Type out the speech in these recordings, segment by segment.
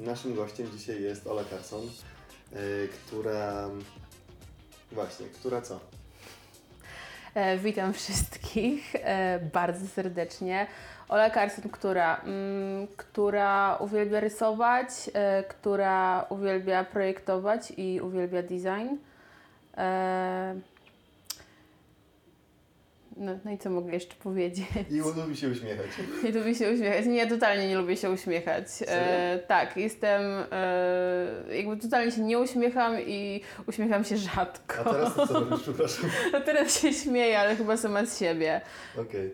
Naszym gościem dzisiaj jest Ola Carson, y, która... Właśnie, która co? E, witam wszystkich e, bardzo serdecznie. Ola Carson, która, mm, która uwielbia rysować, e, która uwielbia projektować i uwielbia design. E, no, no i co mogę jeszcze powiedzieć? I lubi się uśmiechać. Nie lubię się uśmiechać. Nie, totalnie nie lubię się uśmiechać. E, tak, jestem. E, jakby totalnie się nie uśmiecham i uśmiecham się rzadko. A teraz to co robisz, przepraszam? No teraz się śmieję, ale chyba sama z siebie. Okej.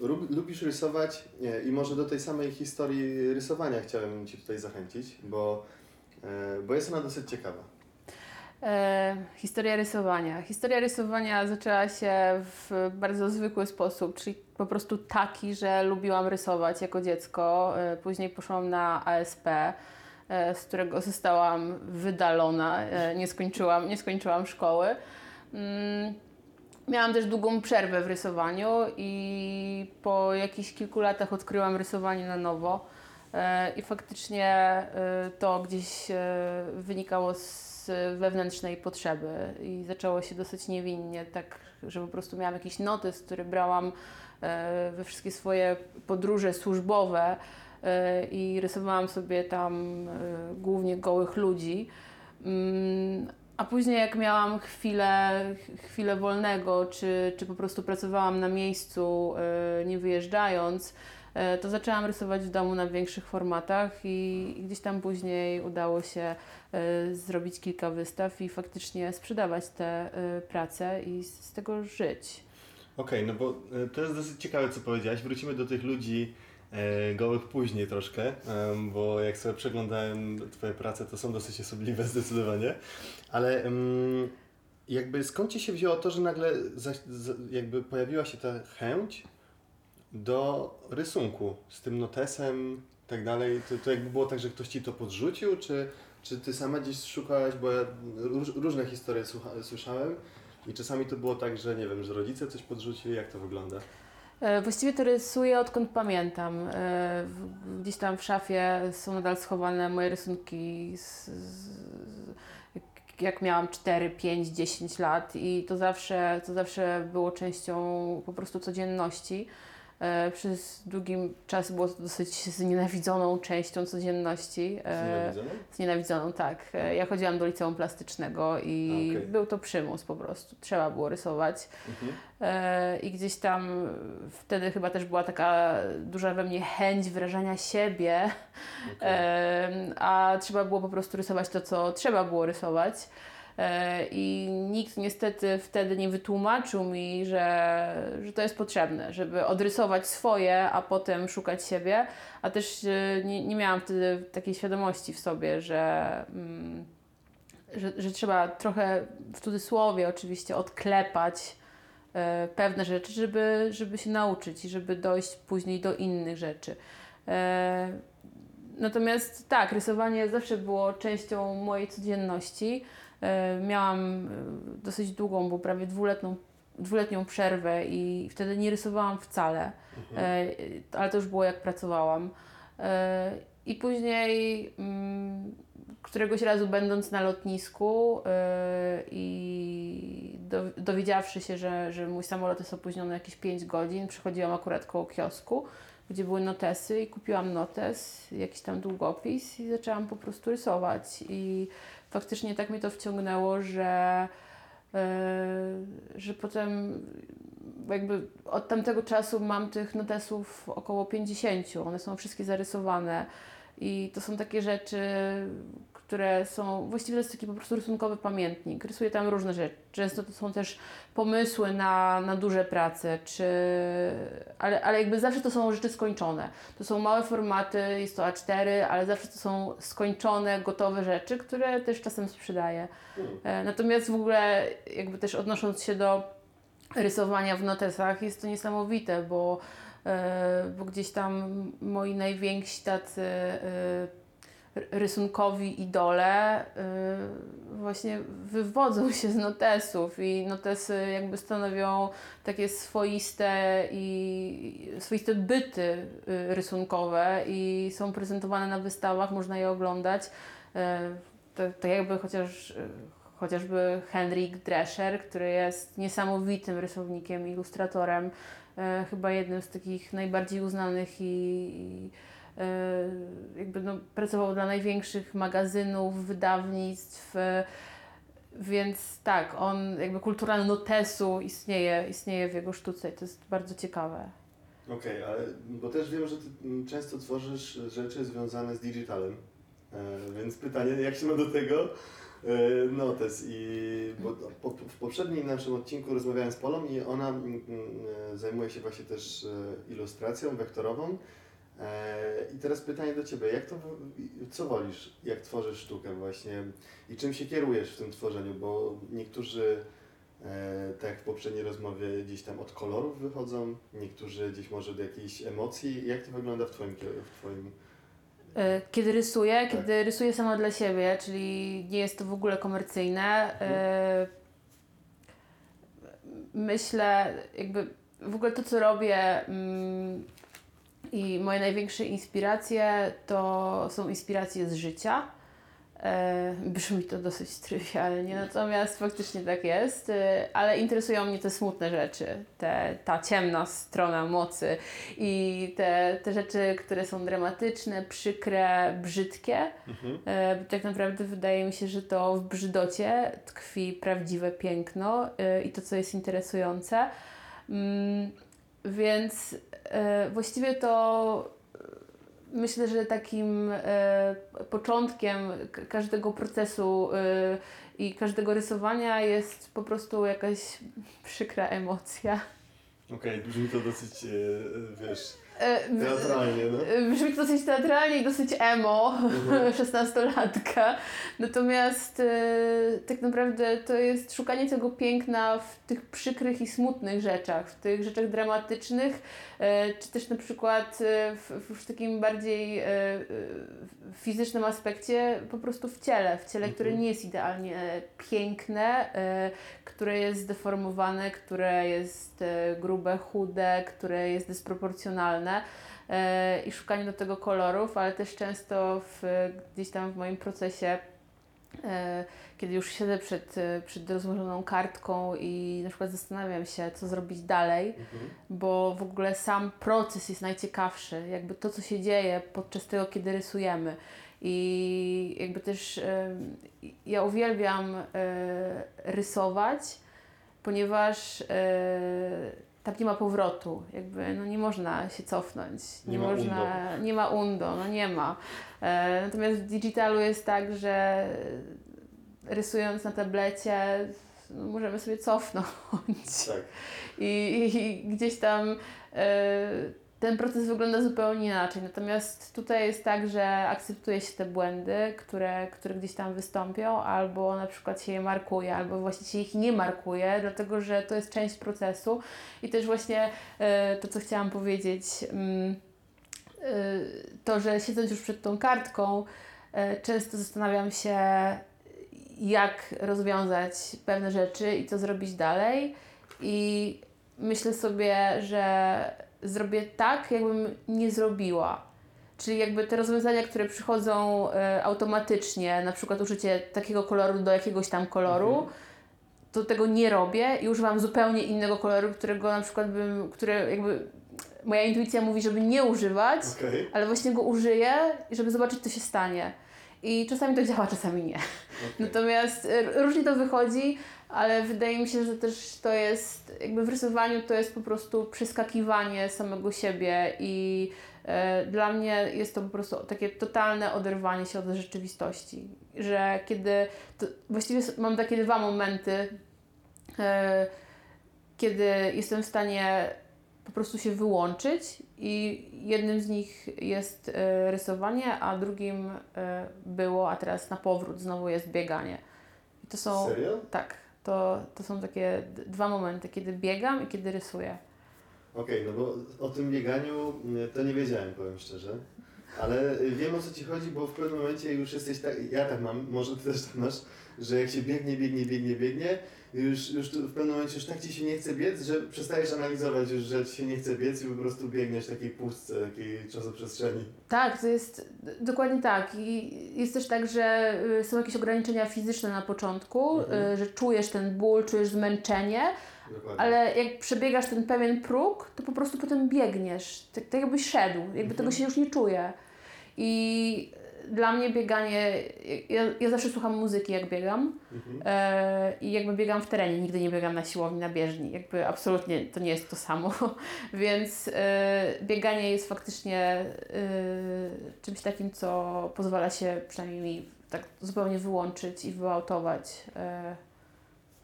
Lub- Lubisz rysować Nie, i może do tej samej historii rysowania chciałem Ci tutaj zachęcić, bo, e, bo jest ona dosyć ciekawa. E, historia rysowania. Historia rysowania zaczęła się w bardzo zwykły sposób, czyli po prostu taki, że lubiłam rysować jako dziecko. E, później poszłam na ASP, e, z którego zostałam wydalona. E, nie, skończyłam, nie skończyłam szkoły. Mm, Miałam też długą przerwę w rysowaniu i po jakichś kilku latach odkryłam rysowanie na nowo. E, I faktycznie e, to gdzieś e, wynikało z wewnętrznej potrzeby i zaczęło się dosyć niewinnie, tak, że po prostu miałam jakiś notes, który brałam e, we wszystkie swoje podróże służbowe e, i rysowałam sobie tam e, głównie gołych ludzi. Mm, A później jak miałam chwilę, chwilę wolnego, czy, czy po prostu pracowałam na miejscu, nie wyjeżdżając, to zaczęłam rysować w domu na większych formatach i gdzieś tam później udało się e, zrobić kilka wystaw i faktycznie sprzedawać te e, prace i z tego żyć. Okej, no bo e, to jest dosyć ciekawe, co powiedziałaś. Wrócimy do tych ludzi e, gołych później troszkę, bo jak sobie przeglądałem Twoje prace, to są dosyć osobliwe zdecydowanie. Ale jakby skąd Ci się wzięło to, że nagle jakby pojawiła się ta chęć do rysunku z tym notesem i tak dalej? To, to jakby było tak, że ktoś Ci to podrzucił, czy, czy Ty sama gdzieś szukałaś, bo ja róż, różne historie słucha, słyszałem i czasami to było tak, że nie wiem, że rodzice coś podrzucili, jak to wygląda? E, Właściwie to rysuję odkąd pamiętam. E, Gdzieś tam w szafie są nadal schowane moje rysunki z, z, jak miałam 4, 5, 10 lat i to zawsze, to zawsze było częścią po prostu codzienności. E, Przez długi czas było to dosyć znienawidzoną częścią codzienności. E, Znienawidzoną? Znienawidzoną, tak. E, Ja chodziłam do liceum plastycznego i A, okej. był to przymus po prostu. Trzeba było rysować. Mhm. I gdzieś tam wtedy chyba też była taka duża we mnie chęć wyrażania siebie, e, a trzeba było po prostu rysować to, co trzeba było rysować. E, I nikt niestety wtedy nie wytłumaczył mi, że, że to jest potrzebne, żeby odrysować swoje, a potem szukać siebie. A też e, nie, nie miałam wtedy takiej świadomości w sobie, że. Mm, że, że trzeba trochę w cudzysłowie oczywiście odklepać e, pewne rzeczy, żeby, żeby się nauczyć i żeby dojść później do innych rzeczy. Natomiast tak, rysowanie zawsze było częścią mojej codzienności. E, miałam e, dosyć długą, bo prawie dwuletnią, dwuletnią przerwę i wtedy nie rysowałam wcale, e, ale to już było jak pracowałam. I później mm, któregoś razu będąc na lotnisku i do, dowiedziawszy się, że, że mój samolot jest opóźniony jakieś 5 godzin, przychodziłam akurat koło kiosku, gdzie były notesy i kupiłam notes, jakiś tam długopis i zaczęłam po prostu rysować. I faktycznie tak mnie to wciągnęło, że yy, że potem jakby od tamtego czasu mam tych notesów około 50. One są wszystkie zarysowane i to są takie rzeczy, które są, właściwie to jest taki po prostu rysunkowy pamiętnik. Rysuję tam różne rzeczy. Często to są też pomysły na, na duże prace, czy, ale, ale jakby zawsze to są rzeczy skończone. To są małe formaty, jest to A4, ale zawsze to są skończone, gotowe rzeczy, które też czasem sprzedaję. E, Natomiast w ogóle jakby też odnosząc się do rysowania w notesach jest to niesamowite, bo, e, bo gdzieś tam moi najwięksi tacy e, rysunkowi idole y, właśnie wywodzą się z notesów i notesy jakby stanowią takie swoiste i swoiste byty y, rysunkowe i są prezentowane na wystawach, można je oglądać. E, To, jakby chociaż, y, chociażby Henrik Drescher, który jest niesamowitym rysownikiem, ilustratorem, e, chyba jednym z takich najbardziej uznanych i, i jakby no, pracował dla największych magazynów, wydawnictw, e, więc tak, on jakby kultura notesu istnieje, istnieje w jego sztuce i to jest bardzo ciekawe. Okej, ale bo też wiem, że ty często tworzysz rzeczy związane z digitalem. E, więc pytanie, jak się ma do tego e, notes? I bo w poprzednim naszym odcinku rozmawiałem z Polą i ona mm, mm, e, zajmuje się właśnie też e, ilustracją wektorową. E, I teraz pytanie do Ciebie, jak to, co wolisz, jak tworzysz sztukę właśnie i czym się kierujesz w tym tworzeniu, bo niektórzy E, tak jak w poprzedniej rozmowie gdzieś tam od kolorów wychodzą, niektórzy gdzieś może do jakiejś emocji. Jak to wygląda w Twoim, w twoim E, Kiedy rysuję, Tak. kiedy rysuję sama dla siebie, czyli nie jest to w ogóle komercyjne, myślę, jakby w ogóle to, co robię mm, i moje największe inspiracje to są inspiracje z życia. E, Brzmi to dosyć trywialnie, natomiast faktycznie tak jest, e, ale interesują mnie te smutne rzeczy, te, ta ciemna strona mocy i te, te rzeczy, które są dramatyczne, przykre, brzydkie. E, bo tak naprawdę wydaje mi się, że to w brzydocie tkwi prawdziwe piękno e, i to, co jest interesujące. Mm, więc e, właściwie to e, myślę, że takim e, początkiem każdego procesu i każdego rysowania jest po prostu jakaś przykra emocja. Okej, brzmi to dosyć, wiesz, teatralnie, no. E, Brzmi to dosyć teatralnie i dosyć emo, Mhm. 16-latka. Natomiast e, tak naprawdę to jest szukanie tego piękna w tych przykrych i smutnych rzeczach, w tych rzeczach dramatycznych, e, czy też na przykład e, w, w takim bardziej e, e, fizycznym aspekcie, po prostu w ciele, w ciele, które Mhm. nie jest idealnie e, piękne, e, które jest zdeformowane, które jest e, grube, chude, które jest dysproporcjonalne e, i szukanie do tego kolorów, ale też często w, gdzieś tam w moim procesie, e, kiedy już siedzę przed, e, przed rozłożoną kartką i na przykład zastanawiam się, co zrobić dalej, Mhm. bo w ogóle sam proces jest najciekawszy, jakby to, co się dzieje podczas tego, kiedy rysujemy. I jakby też em, ja uwielbiam e, rysować, ponieważ e, tam nie ma powrotu, jakby no nie można się cofnąć, nie, Nie ma można, nie ma undo, no nie ma. E, natomiast w digitalu jest tak, że rysując na tablecie no, możemy sobie cofnąć Tak. i, i, i gdzieś tam e, ten proces wygląda zupełnie inaczej. Natomiast tutaj jest tak, że akceptuje się te błędy, które, które gdzieś tam wystąpią, albo na przykład się je markuje, albo właśnie się ich nie markuje, dlatego że to jest część procesu. I też właśnie e, to, co chciałam powiedzieć, e, to, że siedząc już przed tą kartką, e, często zastanawiam się, jak rozwiązać pewne rzeczy i co zrobić dalej. I myślę sobie, że zrobię tak, jakbym nie zrobiła. Czyli jakby te rozwiązania, które przychodzą e, automatycznie, na przykład użycie takiego koloru do jakiegoś tam koloru, Mhm. to tego nie robię i używam zupełnie innego koloru, którego na przykład bym, które jakby moja intuicja mówi, żeby nie używać, Okej. ale właśnie go użyję, żeby zobaczyć, co się stanie. I czasami to działa, czasami nie. okej. Natomiast e, różnie to wychodzi, ale wydaje mi się, że też to jest, jakby w rysowaniu to jest po prostu przeskakiwanie samego siebie i e, dla mnie jest to po prostu takie totalne oderwanie się od rzeczywistości. Że kiedy, to właściwie mam takie dwa momenty, e, kiedy jestem w stanie po prostu się wyłączyć i jednym z nich jest e, rysowanie, a drugim e, było, a teraz na powrót znowu jest bieganie. I to są Serio? tak, to, to są takie dwa momenty, kiedy biegam i kiedy rysuję. Okej, no bo o tym bieganiu mm, to nie wiedziałem, powiem szczerze. Ale wiem o co ci chodzi, bo w pewnym momencie już jesteś tak, ja tak mam, może ty też tak masz, że jak się biegnie, biegnie, biegnie, biegnie, już, już w pewnym momencie już tak ci się nie chce biec, że przestajesz analizować już, że ci się nie chce biec i po prostu biegniesz w takiej pustce, takiej czasoprzestrzeni. Tak, to jest dokładnie tak. I jest też tak, że y, są jakieś ograniczenia fizyczne na początku, Mhm. y, że czujesz ten ból, czujesz zmęczenie, Dokładnie. ale jak przebiegasz ten pewien próg, to po prostu potem biegniesz. Tak, tak jakbyś szedł, jakby Mhm. tego się już nie czuje. I dla mnie bieganie, ja, ja zawsze słucham muzyki jak biegam Mhm. e, i jakby biegam w terenie, nigdy nie biegam na siłowni, na bieżni, jakby absolutnie to nie jest to samo, więc e, bieganie jest faktycznie e, czymś takim, co pozwala się przynajmniej mi tak zupełnie wyłączyć i wyautować, e,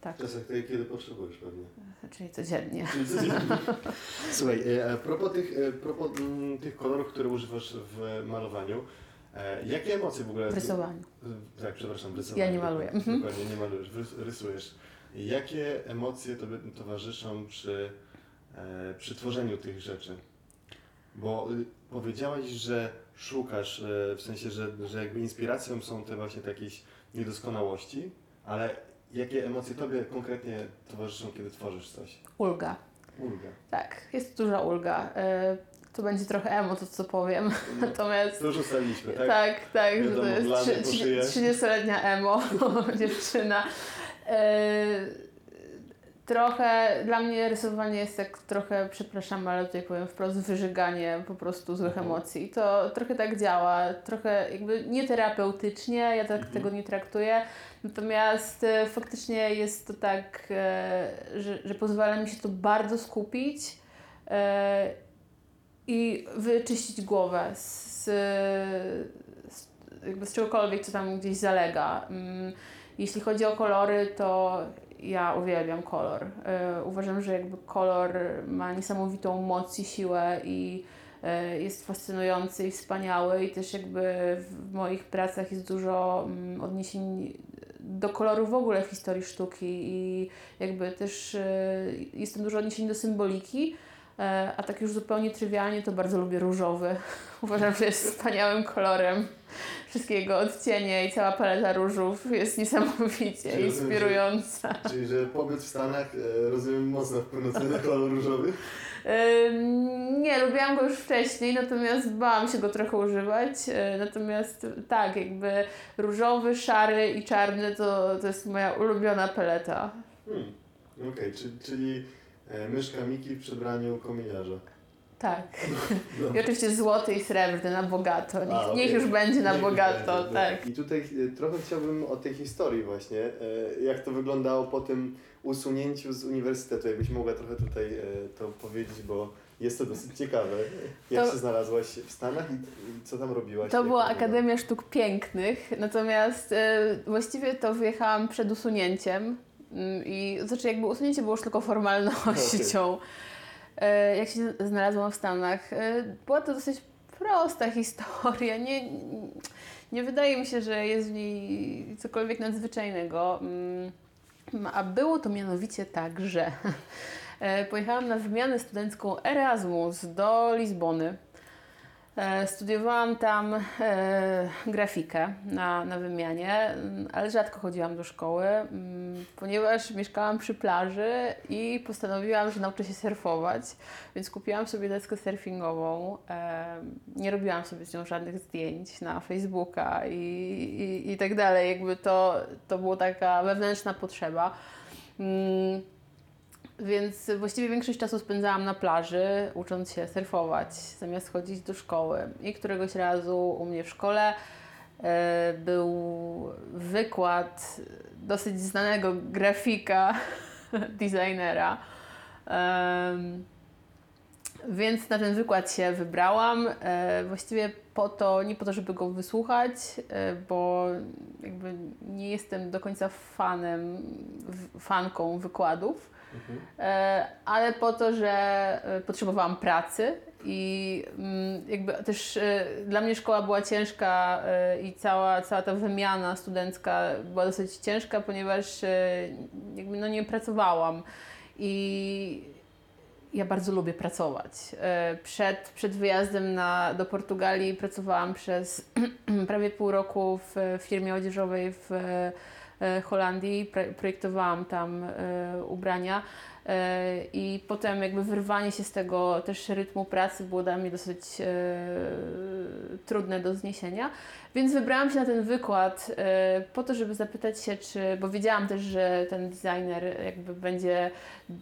tak, W czasach tej, kiedy potrzebujesz pewnie. czyli codziennie. Czyli codziennie. Słuchaj, e, a propos tych, e, propos mm, tych kolorów, które używasz w malowaniu, jakie emocje w ogóle... W rysowaniu. Tak, przepraszam, w rysowaniu. Ja nie maluję. Mhm. Dokładnie, nie malujesz, rysujesz. Jakie emocje Tobie towarzyszą przy, e, przy tworzeniu tych rzeczy? Bo y, powiedziałaś, że szukasz, e, w sensie, że, że jakby inspiracją są te właśnie takie jakieś niedoskonałości, ale jakie emocje Tobie konkretnie towarzyszą, kiedy tworzysz coś? Ulga. Ulga. Tak, jest duża ulga. To będzie trochę emo, to co powiem. Natomiast To już ustaliliśmy, tak? tak, tak, że Wiadomo, to jest blady trzy- po trzy- szyję. 30-letnia emo dziewczyna. E, trochę dla mnie rysowanie jest jak trochę, przepraszam, ale tutaj powiem wprost, wyżyganie po prostu złych Mhm. emocji. To trochę tak działa, trochę jakby nie terapeutycznie, ja tak Mhm. tego nie traktuję. Natomiast e, faktycznie jest to tak, e, że, że pozwala mi się to bardzo skupić e, i wyczyścić głowę z, z, jakby z czegokolwiek, co tam gdzieś zalega. Mm, Jeśli chodzi o kolory, to ja uwielbiam kolor. E, Uważam, że jakby kolor ma niesamowitą moc i siłę i e, jest fascynujący i wspaniały i też jakby w moich pracach jest dużo mm, odniesień do koloru w ogóle w historii sztuki i jakby też e, jest dużo odniesień do symboliki, a tak już zupełnie trywialnie to bardzo lubię różowy. Uważam, że jest wspaniałym kolorem. Wszystkie jego odcienie i cała paleta różów jest niesamowicie Czyli rozumiem, że- inspirująca. Czyli, że pobyt w Stanach, e, rozumiem, mocno wpłynął na kolor różowy. Nie, lubiłam go już wcześniej, natomiast bałam się go trochę używać. E, Natomiast tak, jakby różowy, szary i czarny to, to jest moja ulubiona paleta. Hmm. Okej, czy- czyli e, myszka Miki w przebraniu kominiarza. Tak. No. I oczywiście złoty i srebrny na bogato. Niech, A, niech już będzie na Niech bogato, będzie, tak. I tutaj e, trochę chciałbym o tej historii właśnie, e, jak to wyglądało po tym usunięciu z uniwersytetu, jakbyś mogła trochę tutaj e, to powiedzieć, bo jest to dosyć ciekawe. Jak To- się znalazłaś w Stanach i, co tam robiłaś? To była? Akademia Sztuk Pięknych, natomiast e, właściwie to wyjechałam przed usunięciem i znaczy jakby usunięcie było już tylko formalnością. E, jak się znalazłam w Stanach, e, była to dosyć prosta historia. Nie, nie wydaje mi się, że jest w niej cokolwiek nadzwyczajnego. Mm, A było to mianowicie tak, że e, pojechałam na wymianę studencką Erasmus do Lizbony. E, Studiowałam tam e, grafikę na, na wymianie, mm, ale rzadko chodziłam do szkoły, mm, ponieważ mieszkałam przy plaży i postanowiłam, że nauczę się surfować, więc kupiłam sobie deskę surfingową. E, nie robiłam sobie z nią żadnych zdjęć na Facebooka i, i, i tak dalej. Jakby to, to była taka wewnętrzna potrzeba. Więc właściwie większość czasu spędzałam na plaży, ucząc się surfować, zamiast chodzić do szkoły. I któregoś razu u mnie w szkole e, był wykład dosyć znanego grafika, designera. Więc na ten wykład się wybrałam. E, właściwie po to, nie po to, żeby go wysłuchać, e, bo jakby nie jestem do końca fanem, fanką wykładów. E, ale po to, że e, potrzebowałam pracy i mm, jakby też e, dla mnie szkoła była ciężka i cała, cała ta wymiana studencka była dosyć ciężka, ponieważ jakby no nie pracowałam i ja bardzo lubię pracować. Przed, przed wyjazdem na, do Portugalii pracowałam przez prawie pół roku w firmie odzieżowej w Holandii. Pro- Projektowałam tam e, ubrania. E, I potem jakby wyrwanie się z tego też rytmu pracy było dla mnie dosyć e, trudne do zniesienia. Więc wybrałam się na ten wykład e, po to, żeby zapytać się, czy, bo wiedziałam też, że ten designer jakby będzie e,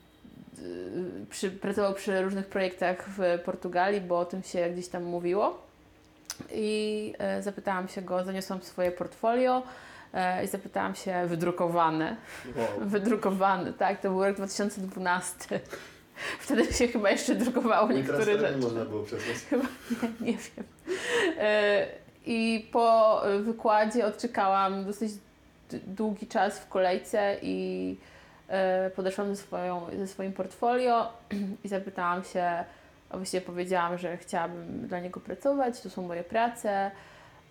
przy, pracował przy różnych projektach w Portugalii, bo o tym się gdzieś tam mówiło. I e, zapytałam się go, zaniosłam swoje portfolio e, i zapytałam się, wydrukowane, Wow. wydrukowane, tak, to był rok 2012. Wtedy się chyba jeszcze drukowało niektóre Teraz rzeczy. nie można było przesłać. Nie, nie wiem. E, I po wykładzie odczekałam dosyć długi czas w kolejce i e, podeszłam ze, swoją, ze swoim portfolio i zapytałam się, a właściwie powiedziałam, że chciałabym dla niego pracować, to są moje prace.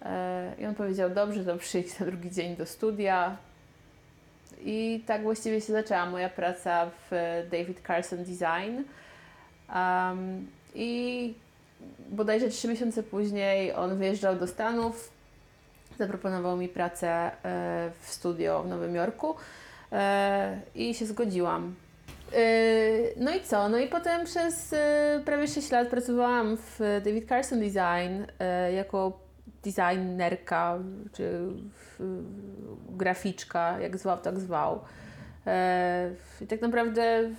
E, I on powiedział, dobrze, to przyjdź na drugi dzień do studia. I tak właściwie się zaczęła moja praca w David Carson Design. Um, I bodajże trzy miesiące później on wyjeżdżał do Stanów, zaproponował mi pracę e, w studio w Nowym Jorku e, i się zgodziłam. E, No i co? No i potem przez e, prawie 6 lat pracowałam w David Carson Design e, jako designerka czy graficzka, jak zwał, tak zwał. E, I tak naprawdę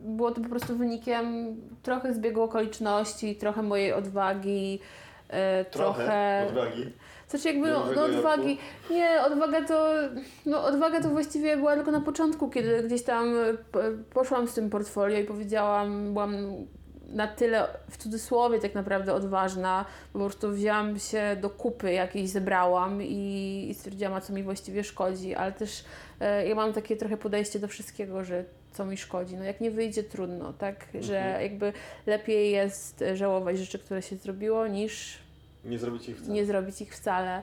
było to po prostu wynikiem trochę zbiegu okoliczności, trochę mojej odwagi, e, Trochę, trochę... odwagi. Znaczy jakby no, no odwagi. Nie, odwaga to. No odwaga to właściwie była tylko na początku, kiedy gdzieś tam e, poszłam z tym portfolio i powiedziałam, byłam na tyle w cudzysłowie tak naprawdę odważna, bo po prostu wzięłam się do kupy jakiejś, zebrałam i, i stwierdziłam, co mi właściwie szkodzi, ale też e, ja mam takie trochę podejście do wszystkiego, że co mi szkodzi. No jak nie wyjdzie, trudno, tak? Że Mhm. jakby lepiej jest żałować rzeczy, które się zrobiło, niż Nie zrobić ich wcale. nie zrobić ich wcale.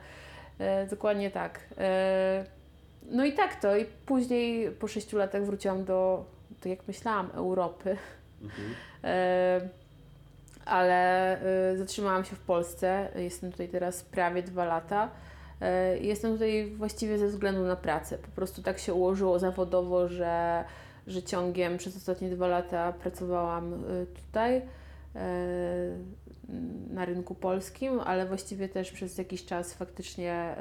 E, dokładnie tak. E, no i tak to. I później po sześciu latach wróciłam do, do jak myślałam, Europy. Mhm. E, ale e, zatrzymałam się w Polsce. Jestem tutaj teraz prawie dwa lata. E, jestem tutaj właściwie ze względu na pracę. Po prostu tak się ułożyło zawodowo, że, że ciągiem przez ostatnie dwa lata pracowałam tutaj na rynku polskim, ale właściwie też przez jakiś czas faktycznie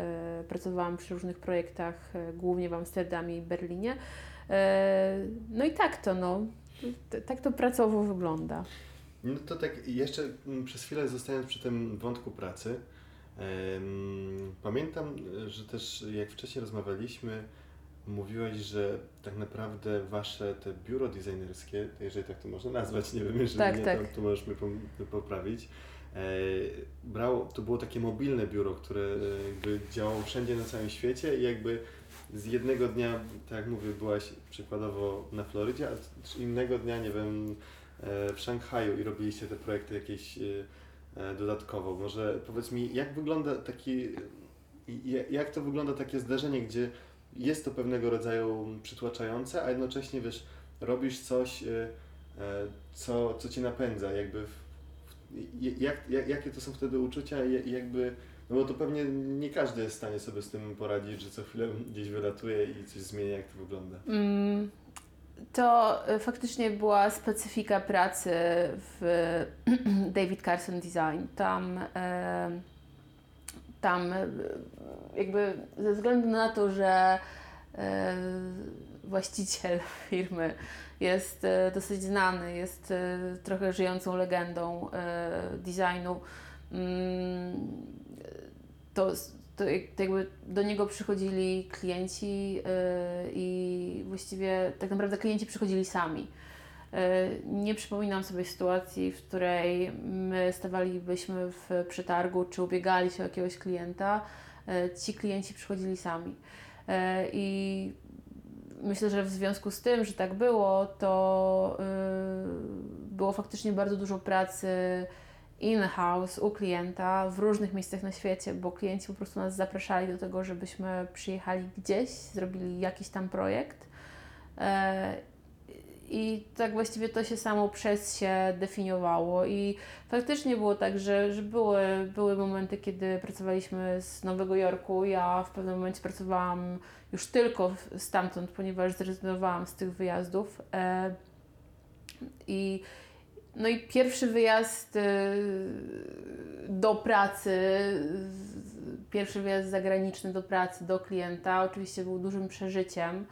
pracowałam przy różnych projektach, głównie w Amsterdamie i Berlinie. No i tak to, no. Tak to pracowo wygląda. No to tak jeszcze mm, przez chwilę zostając przy tym wątku pracy. pamiętam, że też jak wcześniej rozmawialiśmy, mówiłaś, że tak naprawdę wasze te biuro designerskie, jeżeli tak to można nazwać, nie wiem, jeżeli Tak, nie, tak. to, możesz mnie poprawić. E, brało, to było takie mobilne biuro, które e, jakby działało wszędzie na całym świecie i jakby z jednego dnia, tak jak mówię, byłaś przykładowo na Florydzie, a z innego dnia, nie wiem, e, w Szanghaju i robiliście te projekty jakieś e, e, dodatkowo. Może powiedz mi, jak wygląda taki, jak to wygląda takie zdarzenie, gdzie jest to pewnego rodzaju przytłaczające, a jednocześnie wiesz, robisz coś, co, co cię napędza, jakby w, jak, jak, jakie to są wtedy uczucia jakby, no bo to pewnie nie każdy jest w stanie sobie z tym poradzić, że co chwilę gdzieś wylatuje i coś zmienia, jak to wygląda. Mm, To y, faktycznie była specyfika pracy w David Carson Design. Tam, e, tam e, jakby ze względu na to, że e, właściciel firmy jest e, dosyć znany, jest e, trochę żyjącą legendą e, designu, mm, to, to, jak- to jakby do niego przychodzili klienci yy, i właściwie tak naprawdę klienci przychodzili sami. Yy, nie przypominam sobie sytuacji, w której my stawalibyśmy w przetargu czy ubiegali się o jakiegoś klienta. Yy, ci klienci przychodzili sami. I myślę, że w związku z tym, że tak było, to było faktycznie bardzo dużo pracy in-house u klienta w różnych miejscach na świecie, bo klienci po prostu nas zapraszali do tego, żebyśmy przyjechali gdzieś, zrobili jakiś tam projekt. E, I tak właściwie to się samo przez się definiowało. I faktycznie było tak, że, że były, były momenty, kiedy pracowaliśmy z Nowego Jorku. Ja w pewnym momencie pracowałam już tylko stamtąd, ponieważ zrezygnowałam z tych wyjazdów. E, I, no i pierwszy wyjazd e, do pracy, pierwszy wyjazd zagraniczny do pracy, do klienta, oczywiście był dużym przeżyciem,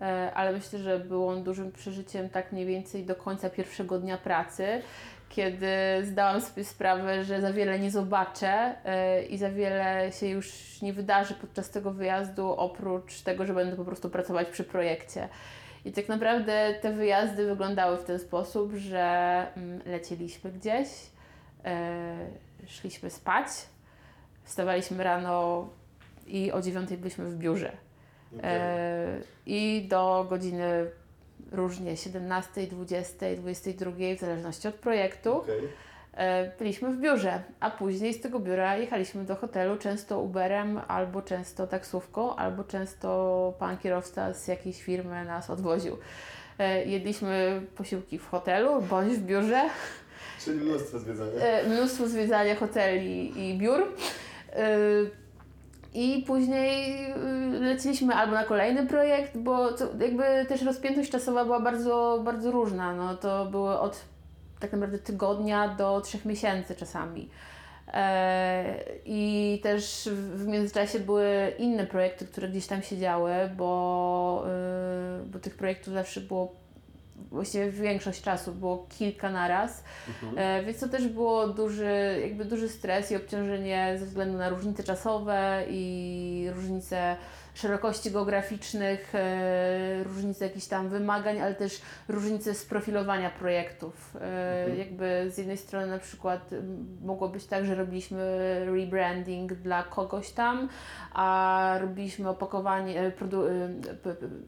e, ale myślę, że był on dużym przeżyciem tak mniej więcej do końca pierwszego dnia pracy, kiedy zdałam sobie sprawę, że za wiele nie zobaczę e, i za wiele się już nie wydarzy podczas tego wyjazdu, oprócz tego, że będę po prostu pracować przy projekcie. I tak naprawdę te wyjazdy wyglądały w ten sposób, że mm, lecieliśmy gdzieś, e, szliśmy spać, wstawaliśmy rano i o dziewiątej byliśmy w biurze. E, I do godziny różnie 17, 20, 22, w zależności od projektu, Okej. E, byliśmy w biurze, a później z tego biura jechaliśmy do hotelu, często Uberem, albo często taksówką, albo często pan kierowca z jakiejś firmy nas odwoził. E, Jedliśmy posiłki w hotelu bądź w biurze. Czyli mnóstwo zwiedzania. E, mnóstwo zwiedzania hoteli i biur. I później leciliśmy albo na kolejny projekt, bo jakby też rozpiętość czasowa była bardzo, bardzo różna. No, to były od tak naprawdę tygodnia do trzech miesięcy czasami. E, I też w międzyczasie były inne projekty, które gdzieś tam się działy, bo, e, bo tych projektów zawsze było właściwie większość czasu było kilka naraz, e, więc to też było duży, jakby duży stres i obciążenie ze względu na różnice czasowe i różnice szerokości geograficznych, e, różnice jakichś tam wymagań, ale też różnice sprofilowania projektów. E, Mhm. Jakby z jednej strony na przykład mogło być tak, że robiliśmy rebranding dla kogoś tam, a robiliśmy opakowanie, e,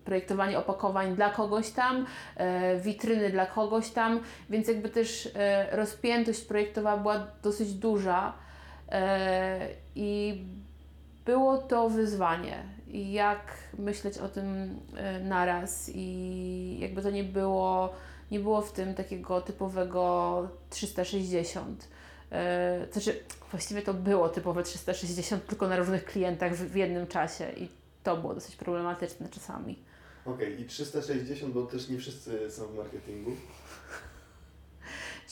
projektowanie opakowań dla kogoś tam, witryny dla kogoś tam, więc jakby też rozpiętość projektowa była dosyć duża i było to wyzwanie. Jak myśleć o tym e, naraz i jakby to nie było, nie było w tym takiego typowego 360. E, to znaczy, właściwie to było typowe 360, tylko na różnych klientach w, jednym czasie i to było dosyć problematyczne czasami. Okej, i 360, bo też nie wszyscy są w marketingu.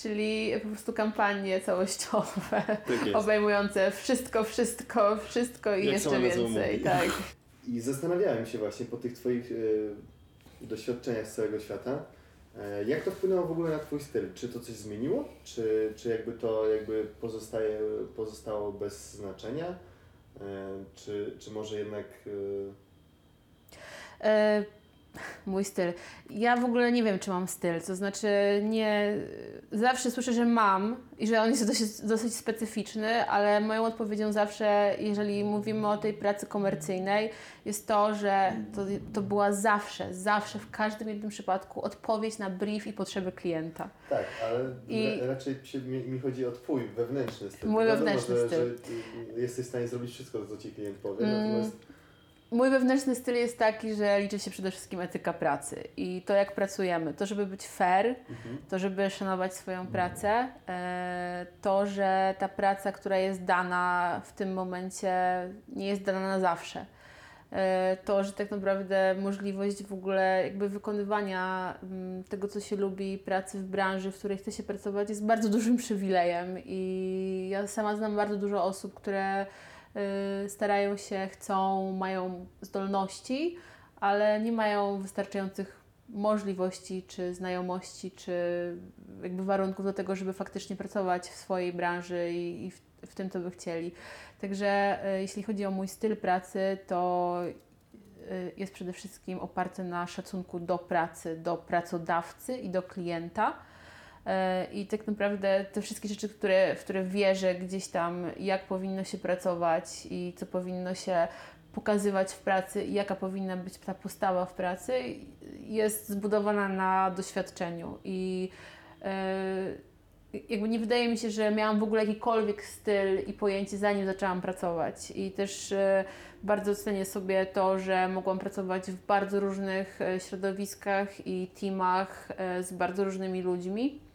Czyli po prostu kampanie całościowe, Tak obejmujące wszystko, wszystko, wszystko i Jak jeszcze więcej. Tak. I zastanawiałem się właśnie po tych Twoich y, doświadczeniach z całego świata, e, jak to wpłynęło w ogóle na Twój styl? Czy to coś zmieniło? Czy, czy jakby to jakby pozostaje, pozostało bez znaczenia? E, czy, czy może jednak... E, mój styl. Ja w ogóle nie wiem, czy mam styl. To znaczy, nie. Zawsze słyszę, że mam i że on jest dosyć, dosyć specyficzny, ale moją odpowiedzią zawsze, jeżeli mówimy o tej pracy komercyjnej, jest to, że to, to była zawsze, zawsze w każdym jednym przypadku odpowiedź na brief i potrzeby klienta. Tak, ale I- ra- raczej się, mi, mi chodzi o Twój wewnętrzny styl. Mój Wiadomo, wewnętrzny że, styl. Że jesteś w stanie zrobić wszystko, co Ci klient powie, Mm. natomiast Mój wewnętrzny styl jest taki, że liczy się przede wszystkim etyka pracy i to, jak pracujemy. To, żeby być fair, Mhm. to, żeby szanować swoją pracę, e, to, że ta praca, która jest dana w tym momencie, nie jest dana na zawsze. E, To, że tak naprawdę możliwość w ogóle jakby wykonywania mm, tego, co się lubi, pracy w branży, w której chce się pracować, jest bardzo dużym przywilejem. I ja sama znam bardzo dużo osób, które starają się, chcą, mają zdolności, ale nie mają wystarczających możliwości, czy znajomości, czy jakby warunków do tego, żeby faktycznie pracować w swojej branży i, i w, w tym, co by chcieli. Także y, jeśli chodzi o mój styl pracy, to y, jest przede wszystkim oparty na szacunku do pracy, do pracodawcy i do klienta. E, I tak naprawdę te wszystkie rzeczy, które, w które wierzę gdzieś tam, jak powinno się pracować i co powinno się pokazywać w pracy i jaka powinna być ta postawa w pracy, jest zbudowana na doświadczeniu. I e, jakby nie wydaje mi się, że miałam w ogóle jakikolwiek styl i pojęcie zanim zaczęłam pracować. I też e, bardzo cenię sobie to, że mogłam pracować w bardzo różnych środowiskach i teamach z bardzo różnymi ludźmi.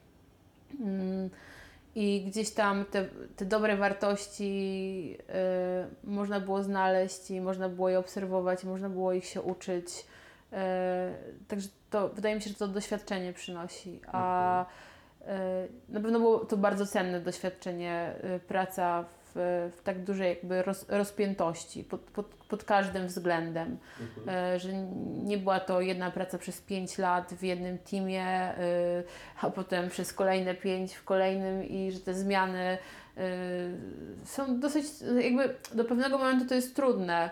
I gdzieś tam te, te dobre wartości e, można było znaleźć i można było je obserwować, i można było ich się uczyć. E, także to wydaje mi się, że to doświadczenie przynosi. A e, na pewno było to bardzo cenne doświadczenie, e, praca w, w tak dużej jakby roz, rozpiętości pod, pod, pod każdym względem. Mhm. E, że nie była to jedna praca przez 5 lat w jednym teamie, e, a potem przez kolejne 5 w kolejnym i że te zmiany e, są dosyć, jakby do pewnego momentu to jest trudne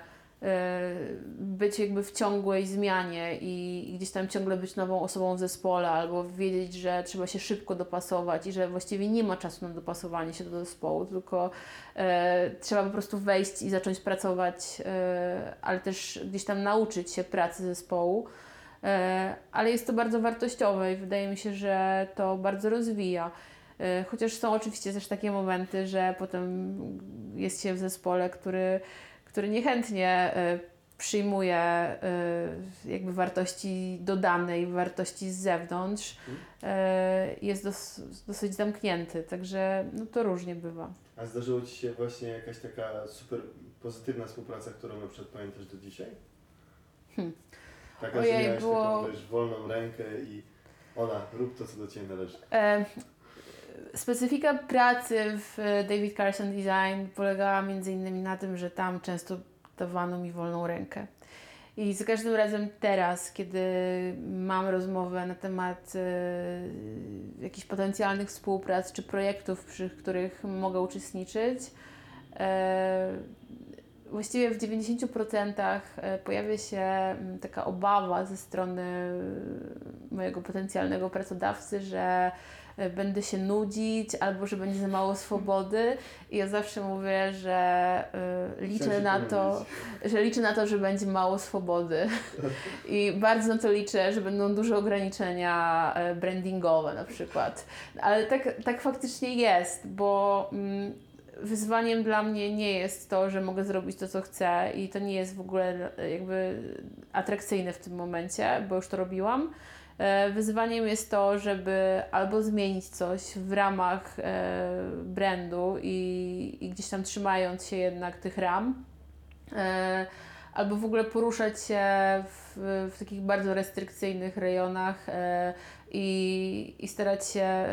być jakby w ciągłej zmianie i, i gdzieś tam ciągle być nową osobą w zespole albo wiedzieć, że trzeba się szybko dopasować i że właściwie nie ma czasu na dopasowanie się do zespołu, tylko e, trzeba po prostu wejść i zacząć pracować, e, ale też gdzieś tam nauczyć się pracy zespołu. E, ale jest to bardzo wartościowe i wydaje mi się, że to bardzo rozwija. E, Chociaż są oczywiście też takie momenty, że potem jest się w zespole, który, który niechętnie e, przyjmuje e, jakby wartości dodane i wartości z zewnątrz, e, jest dos, dosyć zamknięty, także no to różnie bywa. A zdarzyło Ci się właśnie jakaś taka super pozytywna współpraca, którą na przykład pamiętasz do dzisiaj? Hmm. Taka, Ojej, że miałeś było- taką wiesz, wolną rękę i ona, rób to, co do Ciebie należy. E, Specyfika pracy w e, David Carson Design polegała między innymi na tym, że tam często dawano mi wolną rękę. I za każdym razem teraz, kiedy mam rozmowę na temat e, jakichś potencjalnych współprac czy projektów, przy których mogę uczestniczyć, e, właściwie w 90% e, pojawia się mm, taka obawa ze strony mojego potencjalnego pracodawcy, że będę się nudzić albo że będzie za mało swobody i ja zawsze mówię, że e, liczę na to, że liczę na to, że będzie mało swobody i bardzo na to liczę, że będą duże ograniczenia e, brandingowe na przykład. Ale tak, tak faktycznie jest, bo mm, wyzwaniem dla mnie nie jest to, że mogę zrobić to, co chcę i to nie jest w ogóle e, jakby atrakcyjne w tym momencie, bo już to robiłam. E, Wyzwaniem jest to, żeby albo zmienić coś w ramach e, brandu i, i gdzieś tam trzymając się jednak tych ram, e, albo w ogóle poruszać się w, w takich bardzo restrykcyjnych rejonach i, i starać się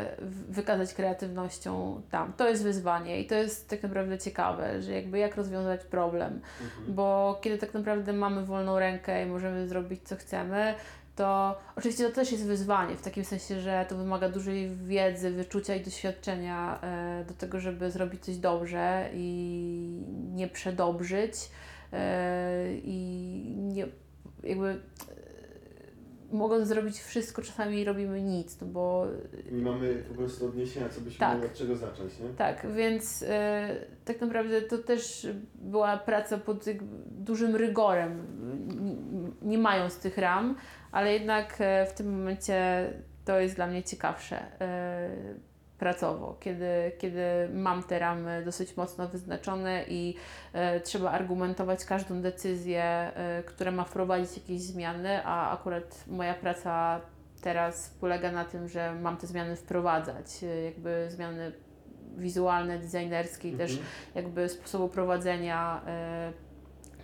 wykazać kreatywnością tam. To jest wyzwanie i to jest tak naprawdę ciekawe, że jakby jak rozwiązać problem, Mhm. bo kiedy tak naprawdę mamy wolną rękę i możemy zrobić co chcemy, to oczywiście to też jest wyzwanie, w takim sensie, że to wymaga dużej wiedzy, wyczucia i doświadczenia e, do tego, żeby zrobić coś dobrze i nie przedobrzyć e, i nie jakby e, mogąc zrobić wszystko, czasami robimy nic, no bo Nie mamy po prostu odniesienia, co byśmy Tak. od czego zacząć, nie? tak, więc tak naprawdę to też była praca pod dużym rygorem, n- nie mając tych ram, ale jednak e, w tym momencie to jest dla mnie ciekawsze e, pracowo, kiedy, kiedy mam te ramy dosyć mocno wyznaczone i e, trzeba argumentować każdą decyzję, e, która ma wprowadzić jakieś zmiany, a akurat moja praca teraz polega na tym, że mam te zmiany wprowadzać, e, jakby zmiany wizualne, designerskie i też Mhm. jakby sposobu prowadzenia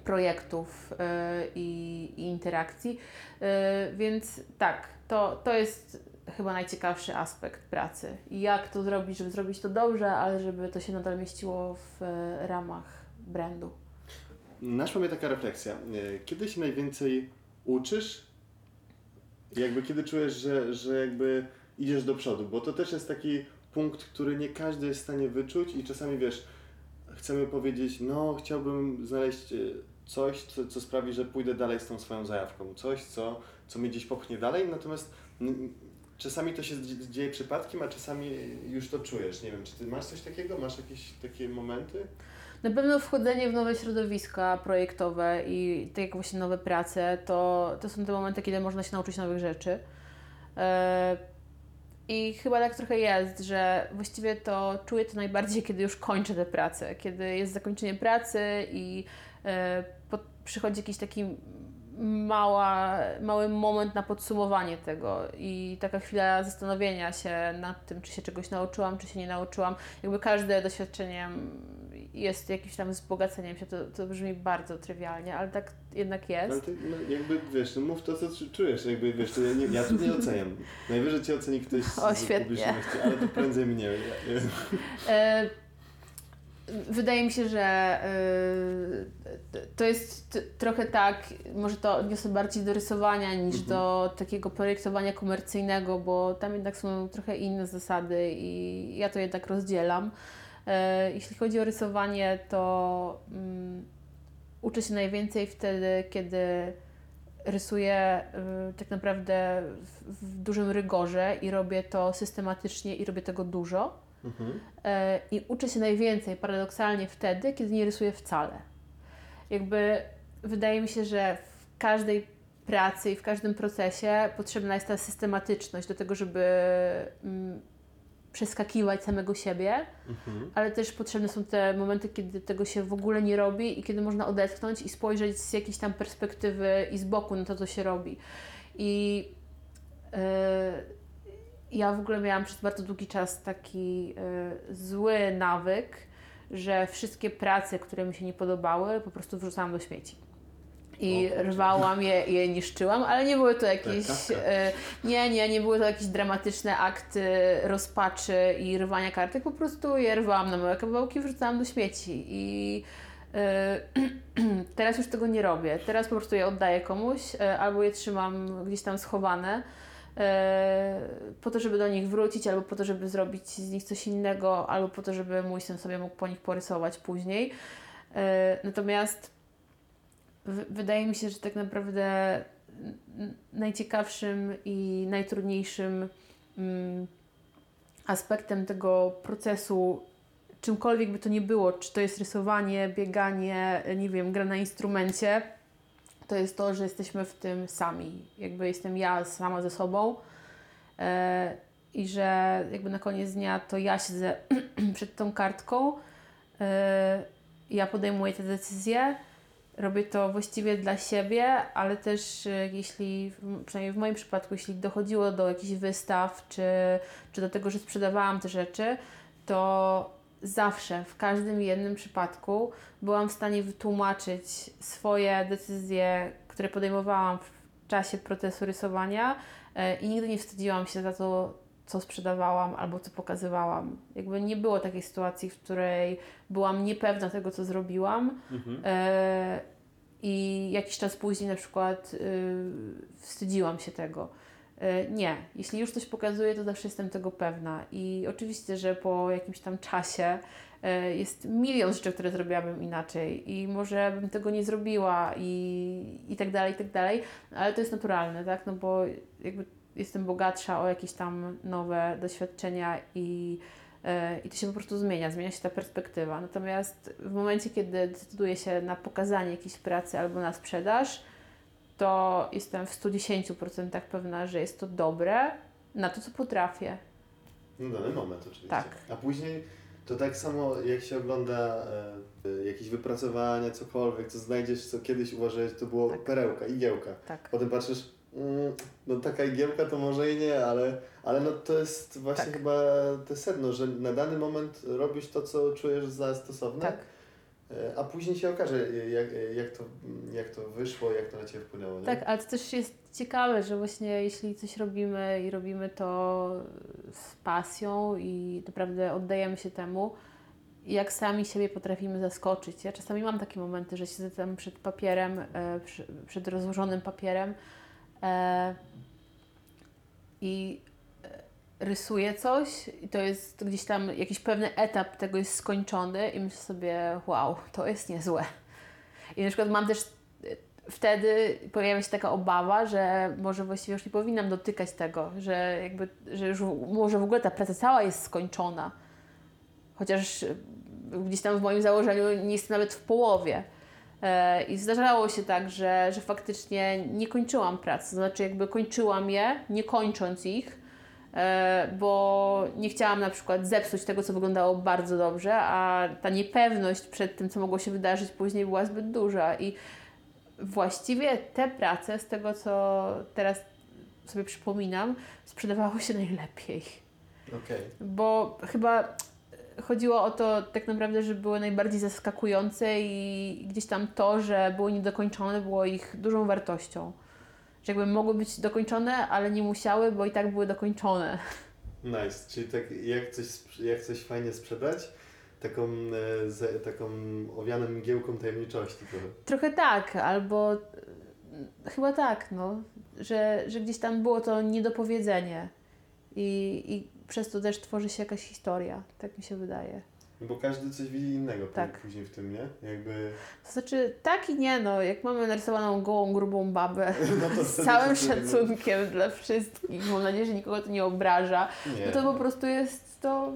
projektów e, i, i interakcji. E, więc tak, to, to jest chyba najciekawszy aspekt pracy. Jak to zrobić, żeby zrobić to dobrze, ale żeby to się nadal mieściło w e, ramach brandu. Naszła mnie taka refleksja. Kiedy się najwięcej uczysz? Jakby kiedy czujesz, że, że jakby idziesz do przodu? Bo to też jest taki punkt, który nie każdy jest w stanie wyczuć i czasami wiesz, chcemy powiedzieć, no chciałbym znaleźć coś, co, co sprawi, że pójdę dalej z tą swoją zajawką. Coś, co, co mnie gdzieś popchnie dalej, natomiast czasami to się dzie- dzieje przypadkiem, a czasami już to czujesz. Nie wiem, czy ty masz coś takiego? Masz jakieś takie momenty? Na pewno wchodzenie w nowe środowiska projektowe i tak jak właśnie nowe prace, to, to są te momenty, kiedy można się nauczyć nowych rzeczy. E, I chyba tak trochę jest, że właściwie to czuję to najbardziej, kiedy już kończę tę pracę, kiedy jest zakończenie pracy i e, po, przychodzi jakiś taki mała, mały moment na podsumowanie tego i taka chwila zastanowienia się nad tym, czy się czegoś nauczyłam, czy się nie nauczyłam. Jakby każde doświadczenie jest jakimś tam wzbogaceniem się, to, to brzmi bardzo trywialnie, ale tak jednak jest. ty, no, jakby wiesz, no mów to, co czu- czujesz, jakby wiesz, to ja, nie, ja tu nie oceniam. Najwyżej cię oceni ktoś z, O, z publiczności, ale to prędzej mnie. Ja, ja, E, Wydaje mi się, że e, to jest trochę tak, może to odniosę bardziej do rysowania niż Mhm. do takiego projektowania komercyjnego, bo tam jednak są trochę inne zasady i ja to jednak rozdzielam. E, Jeśli chodzi o rysowanie, to mm, uczę się najwięcej wtedy, kiedy rysuję y, tak naprawdę w, w dużym rygorze i robię to systematycznie i robię tego dużo. Mhm. E, I uczę się najwięcej paradoksalnie wtedy, kiedy nie rysuję wcale. Jakby wydaje mi się, że w każdej pracy i w każdym procesie potrzebna jest ta systematyczność do tego, żeby mm, przeskakiwać samego siebie, Mhm. ale też potrzebne są te momenty, kiedy tego się w ogóle nie robi i kiedy można odetchnąć i spojrzeć z jakiejś tam perspektywy i z boku na to, co się robi. I yy, ja w ogóle miałam przez bardzo długi czas taki yy, zły nawyk, że wszystkie prace, które mi się nie podobały, po prostu wrzucałam do śmieci. I O kurczę. rwałam je, je niszczyłam, ale nie były to jakieś. E, nie, nie, nie były to jakieś dramatyczne akty rozpaczy i rwania kartek. Po prostu je rwałam na małe kawałki, wrzucałam do śmieci. I e, teraz już tego nie robię. Teraz po prostu je oddaję komuś e, albo je trzymam gdzieś tam schowane. E, Po to, żeby do nich wrócić, albo po to, żeby zrobić z nich coś innego, albo po to, żeby mój syn sobie mógł po nich porysować później. E, Natomiast wydaje mi się, że tak naprawdę najciekawszym i najtrudniejszym mm, aspektem tego procesu, czymkolwiek by to nie było, czy to jest rysowanie, bieganie, nie wiem, gra na instrumencie, to jest to, że jesteśmy w tym sami. Jakby jestem ja sama ze sobą e, i że jakby na koniec dnia to ja siedzę przed tą kartką, e, ja podejmuję te decyzje, robię to właściwie dla siebie, ale też e, jeśli, przynajmniej w moim przypadku, jeśli dochodziło do jakichś wystaw, czy, czy do tego, że sprzedawałam te rzeczy, to zawsze, w każdym jednym przypadku byłam w stanie wytłumaczyć swoje decyzje, które podejmowałam w czasie procesu rysowania e, i nigdy nie wstydziłam się za to, co sprzedawałam albo co pokazywałam. Jakby nie było takiej sytuacji, w której byłam niepewna tego, co zrobiłam, Mhm. E, I jakiś czas później na przykład y, wstydziłam się tego. E, nie, jeśli już coś pokazuję, to zawsze jestem tego pewna. I oczywiście, że po jakimś tam czasie e, jest milion rzeczy, które zrobiłabym inaczej i może bym tego nie zrobiła i, i tak dalej, i tak dalej, ale to jest naturalne, tak? No bo jakby jestem bogatsza o jakieś tam nowe doświadczenia i E, I to się po prostu zmienia, zmienia się ta perspektywa. Natomiast w momencie, kiedy decyduję się na pokazanie jakiejś pracy albo na sprzedaż, to jestem w 110% pewna, że jest to dobre na to, co potrafię. Na dany moment oczywiście. Tak. A później to tak samo jak się ogląda e, jakieś wypracowania, cokolwiek, co znajdziesz, co kiedyś uważałeś, to było Tak. perełka, igiełka. Tak. Potem patrzysz, mm, no taka igiełka to może i nie, ale, ale no to jest właśnie Tak. chyba te sedno, że na dany moment robisz to, co czujesz za stosowne, Tak. E, a później się okaże, jak, jak, to, jak to wyszło, jak to na Ciebie wpłynęło. Nie? Tak, ale to też jest ciekawe, że właśnie jeśli coś robimy i robimy to z pasją i naprawdę oddajemy się temu, jak sami siebie potrafimy zaskoczyć. Ja czasami mam takie momenty, że siedzę tam przed papierem, e, przed rozłożonym papierem e, i rysuję coś i to jest gdzieś tam jakiś pewny etap tego jest skończony i myślę sobie, wow, to jest niezłe. I na przykład mam też wtedy pojawia się taka obawa, że może właściwie już nie powinnam dotykać tego, że jakby, że już może w ogóle ta praca cała jest skończona. Chociaż y, gdzieś tam w moim założeniu nie jest nawet w połowie. E, I zdarzało się tak, że, że faktycznie nie kończyłam pracy, to znaczy jakby kończyłam je, nie kończąc ich, e, bo nie chciałam na przykład zepsuć tego, co wyglądało bardzo dobrze, a ta niepewność przed tym, co mogło się wydarzyć później, była zbyt duża. I właściwie te prace, z tego co teraz sobie przypominam, sprzedawały się najlepiej. Okej. Bo chyba chodziło o to tak naprawdę, że były najbardziej zaskakujące i gdzieś tam to, że były niedokończone, było ich dużą wartością. Że jakby mogły być dokończone, ale nie musiały, bo i tak były dokończone. Nice, czyli tak jak coś, jak coś fajnie sprzedać, taką, e, z, taką owianą mgiełką tajemniczości trochę. Trochę tak, albo e, chyba tak, no, że, że gdzieś tam było to niedopowiedzenie i, i przez to też tworzy się jakaś historia, tak mi się wydaje. Bo każdy coś widzi innego Tak. później w tym, nie? Jakby... To znaczy, tak i nie, no, jak mamy narysowaną gołą, grubą babę, No z całym szacunkiem dla wszystkich, mam nadzieję, że nikogo to nie obraża, Nie. no to po prostu jest to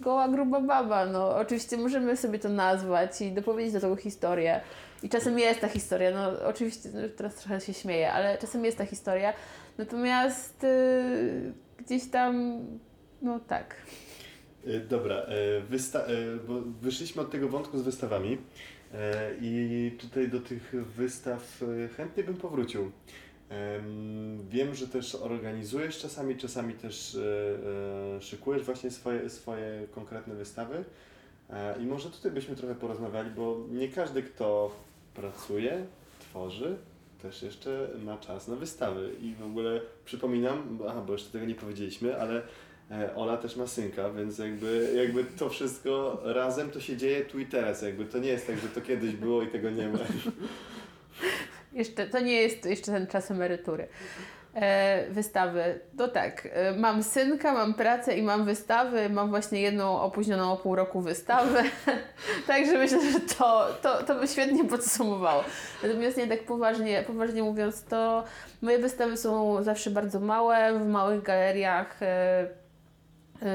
goła, gruba baba, no. Oczywiście możemy sobie to nazwać i dopowiedzieć do tego historię. I czasem jest ta historia, no oczywiście no, teraz trochę się śmieję, ale czasem jest ta historia. Natomiast y, gdzieś tam, no tak. E, Dobra, e, wysta- e, bo wyszliśmy od tego wątku z wystawami i tutaj do tych wystaw chętnie bym powrócił. Em, Wiem, że też organizujesz czasami, czasami też szykujesz właśnie swoje, swoje konkretne wystawy i może tutaj byśmy trochę porozmawiali, bo nie każdy, kto pracuje, tworzy, też jeszcze ma czas na wystawy i w ogóle przypominam, aha, bo jeszcze tego nie powiedzieliśmy, ale E, Ola też ma synka, więc jakby, jakby to wszystko razem to się dzieje tu i teraz. Jakby to nie jest tak, że to kiedyś było i tego nie ma. Jeszcze, to nie jest jeszcze ten czas emerytury. E, wystawy. To tak, e, mam synka, mam pracę i mam wystawy. Mam właśnie jedną opóźnioną o pół roku wystawę. Także myślę, że to, to, to by świetnie podsumowało. Natomiast nie tak poważnie, poważnie mówiąc, to moje wystawy są zawsze bardzo małe, w małych galeriach. E,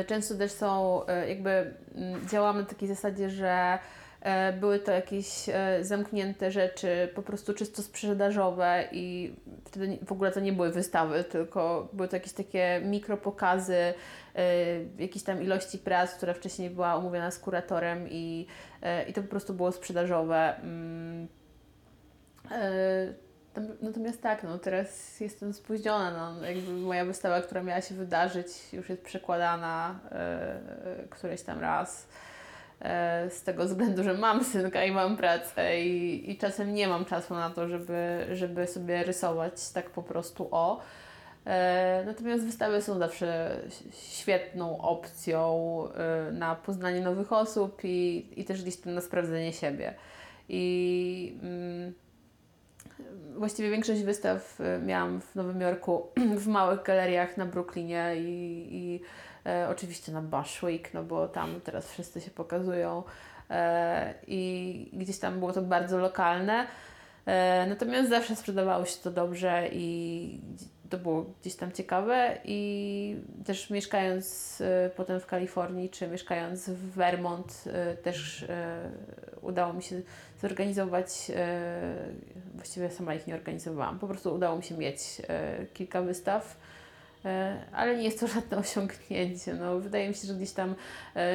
często też są, e, jakby mm, działamy na takiej zasadzie, że E, Były to jakieś e, zamknięte rzeczy, po prostu czysto sprzedażowe i wtedy w ogóle to nie były wystawy, tylko były to jakieś takie mikropokazy, e, jakiejś tam ilości prac, która wcześniej była umówiona z kuratorem i, e, i to po prostu było sprzedażowe. E, Natomiast tak, no teraz jestem spóźniona. No, jakby moja wystawa, która miała się wydarzyć, już jest przekładana e, któryś tam raz. E, z tego względu, że mam synka i mam pracę i, i czasem nie mam czasu na to, żeby, żeby sobie rysować tak po prostu o. E, natomiast wystawy są zawsze świetną opcją e, na poznanie nowych osób i, i też gdzieś tam na sprawdzenie siebie. I mm, właściwie większość wystaw e, miałam w Nowym Jorku, w małych galeriach na Brooklynie i, i e, oczywiście na Bushwick, no bo tam teraz wszyscy się pokazują e, i gdzieś tam było to bardzo lokalne. E, natomiast zawsze sprzedawało się to dobrze i to było gdzieś tam ciekawe i też mieszkając e, potem w Kalifornii, czy mieszkając w Vermont, e, też e, udało mi się zorganizować, właściwie sama ich nie organizowałam, po prostu udało mi się mieć kilka wystaw, ale nie jest to żadne osiągnięcie. No, wydaje mi się, że gdzieś tam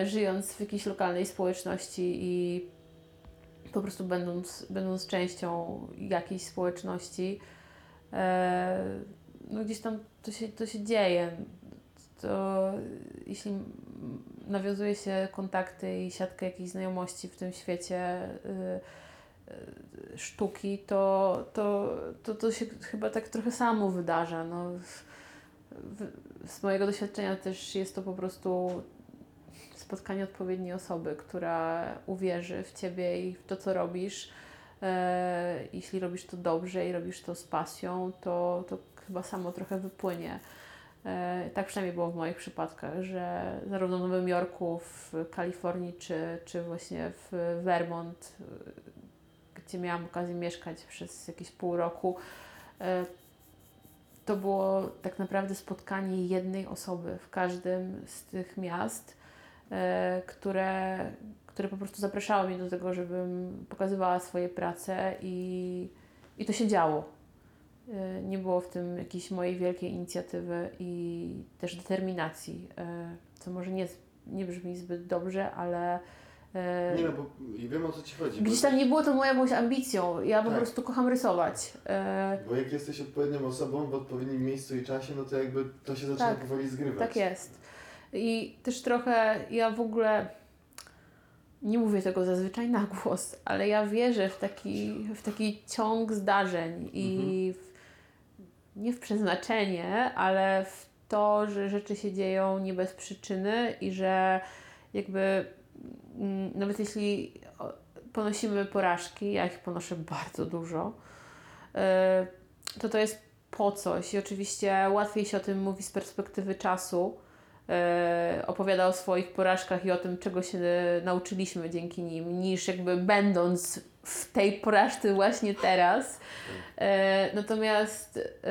żyjąc w jakiejś lokalnej społeczności i po prostu będąc, będąc częścią jakiejś społeczności, no gdzieś tam to się, to się dzieje. To jeśli nawiązuje się kontakty i siatkę jakichś znajomości w tym świecie y, y, sztuki, to, to, to, to się chyba tak trochę samo wydarza. No, w, z mojego doświadczenia też jest to po prostu spotkanie odpowiedniej osoby, która uwierzy w Ciebie i w to, co robisz. E, jeśli robisz to dobrze i robisz to z pasją, to, to chyba samo trochę wypłynie. E, tak przynajmniej było w moich przypadkach, że zarówno w Nowym Jorku, w Kalifornii, czy, czy właśnie w Vermont, e, gdzie miałam okazję mieszkać przez jakieś pół roku, e, to było tak naprawdę spotkanie jednej osoby w każdym z tych miast, które, które po prostu zapraszały mnie do tego, żebym pokazywała swoje prace i, i to się działo. Y, Nie było w tym jakiejś mojej wielkiej inicjatywy i też determinacji, y, co może nie, nie brzmi zbyt dobrze, ale y, Nie no, bo i wiem o co Ci chodzi. gdzieś tam nie było to moją jakąś ambicją. Ja po Tak. prostu kocham rysować. Bo jak jesteś odpowiednią osobą w odpowiednim miejscu i czasie, no to jakby to się zaczyna Tak. powoli zgrywać. Tak jest. I też trochę ja w ogóle nie mówię tego zazwyczaj na głos, ale ja wierzę w taki, w taki ciąg zdarzeń i w, nie w przeznaczenie, ale w to, że rzeczy się dzieją nie bez przyczyny i że jakby mm, nawet jeśli ponosimy porażki, ja ich ponoszę bardzo dużo, y, to to jest po coś. I oczywiście łatwiej się o tym mówi z perspektywy czasu, e, opowiada o swoich porażkach i o tym, czego się nauczyliśmy dzięki nim, niż jakby będąc w tej porażce właśnie teraz. E, natomiast e,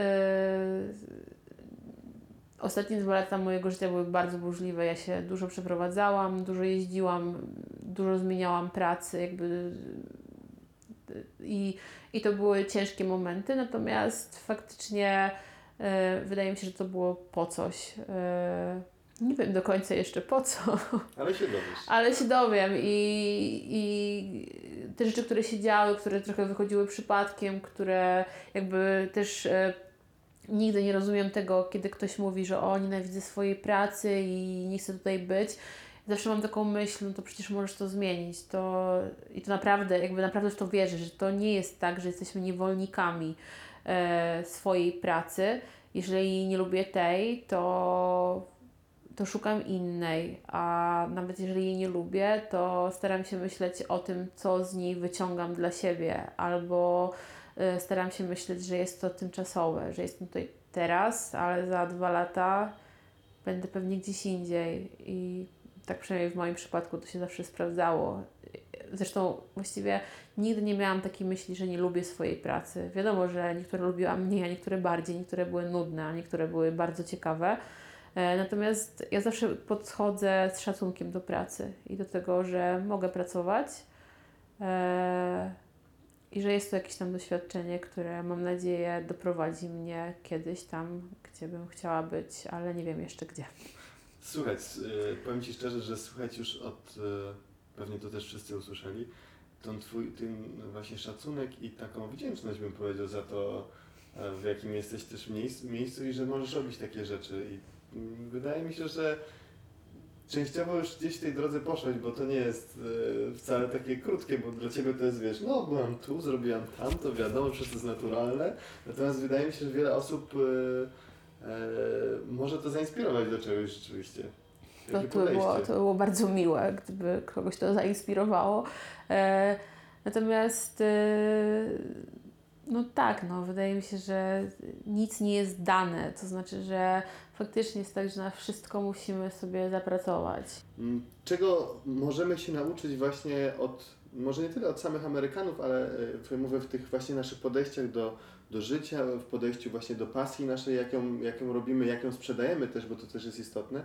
ostatnie dwa lata mojego życia były bardzo burzliwe. Ja się dużo przeprowadzałam, dużo jeździłam, dużo zmieniałam pracy, jakby i, i to były ciężkie momenty, natomiast faktycznie e, wydaje mi się, że to było po coś. E, nie wiem do końca jeszcze po co, Ale się dowiesz. ale się dowiem i, i te rzeczy, które się działy, które trochę wychodziły przypadkiem, które jakby też e, nigdy nie rozumiem tego, kiedy ktoś mówi, że o, nienawidzę swojej pracy i nie chcę tutaj być. Zawsze mam taką myśl, no to przecież możesz to zmienić. To, I to naprawdę, jakby naprawdę w to wierzę, że to nie jest tak, że jesteśmy niewolnikami e, swojej pracy. Jeżeli nie lubię tej, to, to szukam innej, a nawet jeżeli jej nie lubię, to staram się myśleć o tym, co z niej wyciągam dla siebie, albo e, staram się myśleć, że jest to tymczasowe, że jestem tutaj teraz, ale za dwa lata będę pewnie gdzieś indziej i tak przynajmniej w moim przypadku to się zawsze sprawdzało. Zresztą właściwie nigdy nie miałam takiej myśli, że nie lubię swojej pracy. Wiadomo, że niektóre lubiłam mniej, a niektóre bardziej, niektóre były nudne, a niektóre były bardzo ciekawe. E, Natomiast ja zawsze podchodzę z szacunkiem do pracy i do tego, że mogę pracować e, i że jest to jakieś tam doświadczenie, które mam nadzieję doprowadzi mnie kiedyś tam, gdzie bym chciała być, ale nie wiem jeszcze gdzie. Słuchaj, s- y, powiem Ci szczerze, że słuchać już od, pewnie to też wszyscy usłyszeli, ten Twój ten właśnie szacunek i taką wdzięczność bym powiedział za to, e, w jakim jesteś też miejscu, miejscu i że możesz robić takie rzeczy. I wydaje mi się, że częściowo już gdzieś w tej drodze poszłeś, bo to nie jest e, wcale takie krótkie, bo dla Ciebie to jest, wiesz, no byłam tu, zrobiłam tam, to wiadomo, to jest naturalne. Natomiast wydaje mi się, że wiele osób e, e, może to zainspirować do czegoś rzeczywiście. To, to, było, to było bardzo miłe, gdyby kogoś to zainspirowało. E, natomiast no tak, no, wydaje mi się, że nic nie jest dane. To znaczy, że faktycznie jest tak, że na wszystko musimy sobie zapracować. Mm, Czego możemy się nauczyć właśnie od, może nie tyle od samych Amerykanów, ale e, mówię w tych właśnie naszych podejściach do, do życia, w podejściu właśnie do pasji naszej, jak ją, jak ją robimy, jak ją sprzedajemy też, bo to też jest istotne,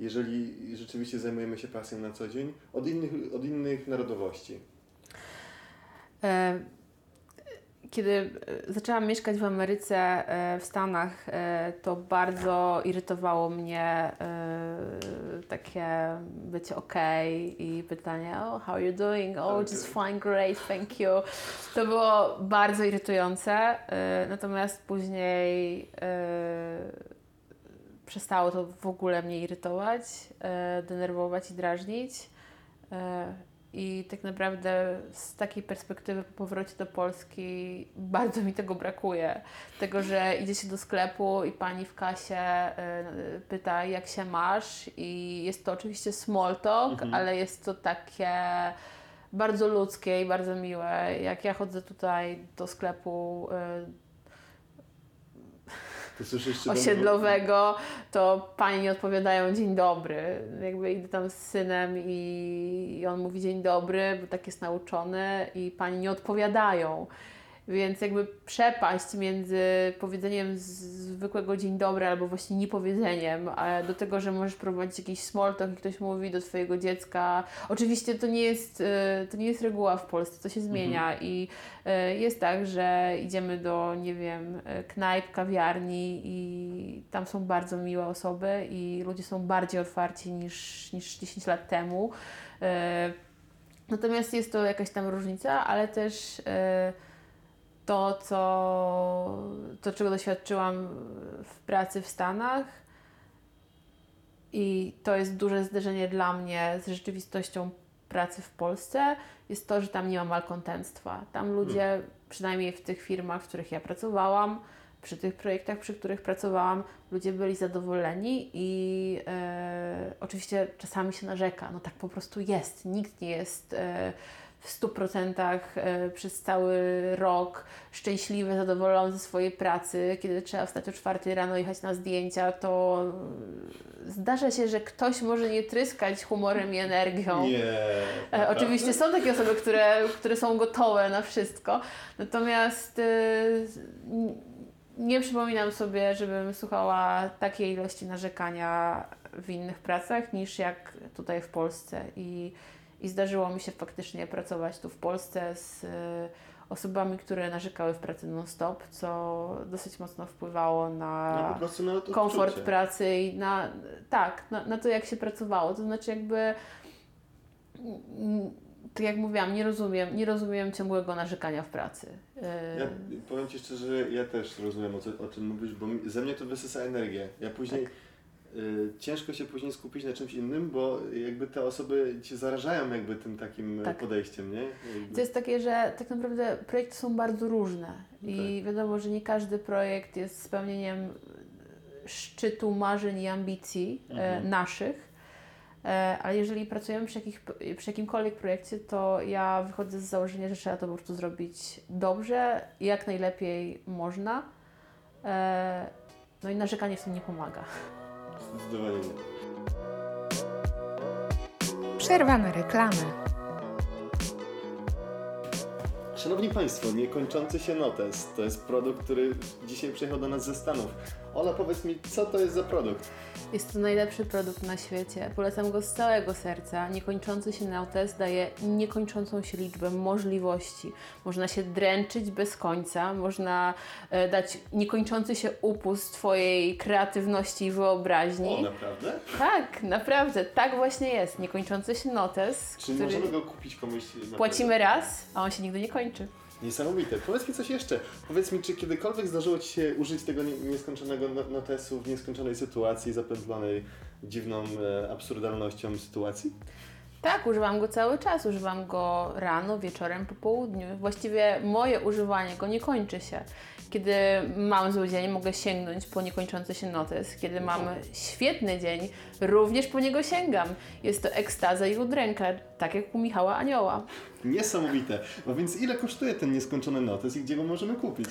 jeżeli rzeczywiście zajmujemy się pasją na co dzień, od innych, od innych narodowości. E, Kiedy e, zaczęłam mieszkać w Ameryce, e, w Stanach, e, to bardzo irytowało mnie takie bycie ok i pytanie, oh, how are you doing? Oh, just fine, great, thank you. To było bardzo irytujące, natomiast później przestało to w ogóle mnie irytować, denerwować i drażnić. I tak naprawdę z takiej perspektywy po powrocie do Polski bardzo mi tego brakuje. Tego, że idzie się do sklepu i pani w kasie e, pyta, jak się masz, i jest to oczywiście small talk, Mhm. ale jest to takie bardzo ludzkie i bardzo miłe. Jak ja chodzę tutaj do sklepu e, To słyszysz, czy osiedlowego, to pani odpowiadają dzień dobry. Jakby idę tam z synem i, i on mówi dzień dobry, bo tak jest nauczony i pani nie odpowiadają. Więc jakby przepaść między powiedzeniem zwykłego dzień dobry albo właśnie niepowiedzeniem, a do tego, że możesz prowadzić jakiś small talk i ktoś mówi do twojego dziecka. Oczywiście to nie jest, e, to nie jest reguła w Polsce, to się zmienia i e, jest tak, że idziemy do, nie wiem, e, knajp, kawiarni i tam są bardzo miłe osoby i ludzie są bardziej otwarci niż, niż 10 lat temu. Natomiast jest to jakaś tam różnica, ale też to, co, to, czego doświadczyłam w pracy w Stanach, i to jest duże zderzenie dla mnie z rzeczywistością pracy w Polsce, jest to, że tam nie ma malkontentstwa. Tam ludzie, przynajmniej w tych firmach, w których ja pracowałam, przy tych projektach, przy których pracowałam, ludzie byli zadowoleni i e, oczywiście czasami się narzeka. No tak po prostu jest. Nikt nie jest e, w 100% e, przez cały rok szczęśliwy, zadowolony ze swojej pracy. Kiedy trzeba wstać o 4 rano i jechać na zdjęcia, to e, zdarza się, że ktoś może nie tryskać humorem i energią. Nie. E, oczywiście są takie osoby, które, które są gotowe na wszystko, natomiast nie przypominam sobie, żebym słuchała takiej ilości narzekania w innych pracach niż jak tutaj w Polsce. I, i zdarzyło mi się faktycznie pracować tu w Polsce z e, osobami, które narzekały w pracy non-stop, co dosyć mocno wpływało na No, na odczucie. komfort pracy i na, tak, na, na to, jak się pracowało. To znaczy jakby, mm, tak jak mówiłam, nie rozumiem, nie rozumiem ciągłego narzekania w pracy. Yy, Ja powiem Ci szczerze, że ja też rozumiem o, co, o czym mówisz, bo ze mnie to wysysa energię. Ja później Tak. Y, ciężko się później skupić na czymś innym, bo jakby te osoby Cię zarażają jakby tym takim Tak. podejściem, nie? Jakby, To jest takie, że tak naprawdę projekty są bardzo różne i wiadomo, że nie każdy projekt jest spełnieniem szczytu marzeń i ambicji e, Mhm. naszych. E, ale jeżeli pracujemy przy, jakich, przy jakimkolwiek projekcie, to ja wychodzę z założenia, że trzeba to po prostu zrobić dobrze, jak najlepiej można. E, no i narzekanie w tym nie pomaga. Zdecydowanie nie. Przerwa na reklamę. Szanowni Państwo, niekończący się notes to jest produkt, który dzisiaj przyjechał do nas ze Stanów. Ola, powiedz mi, co to jest za produkt? Jest to najlepszy produkt na świecie. Polecam go z całego serca. Niekończący się notes daje niekończącą się liczbę możliwości. Można się dręczyć bez końca, można e, dać niekończący się upust Twojej kreatywności i wyobraźni. O, naprawdę? Tak, naprawdę, tak właśnie jest. Niekończący się notes, Czy który możemy go kupić komuś? płacimy raz, a on się nigdy nie kończy. Niesamowite. Powiedz mi coś jeszcze. Powiedz mi, czy kiedykolwiek zdarzyło Ci się użyć tego nie- nieskończonego no- notesu w nieskończonej sytuacji zapętlonej dziwną e, absurdalnością sytuacji? Tak, używam go cały czas. Używam go rano, wieczorem, po południu. Właściwie moje używanie go nie kończy się. Kiedy mam zły dzień, mogę sięgnąć po niekończący się notes. Kiedy mam świetny dzień, również po niego sięgam. Jest to ekstaza i udręka, tak jak u Michała Anioła. Niesamowite. No więc ile kosztuje ten nieskończony notes i gdzie go możemy kupić?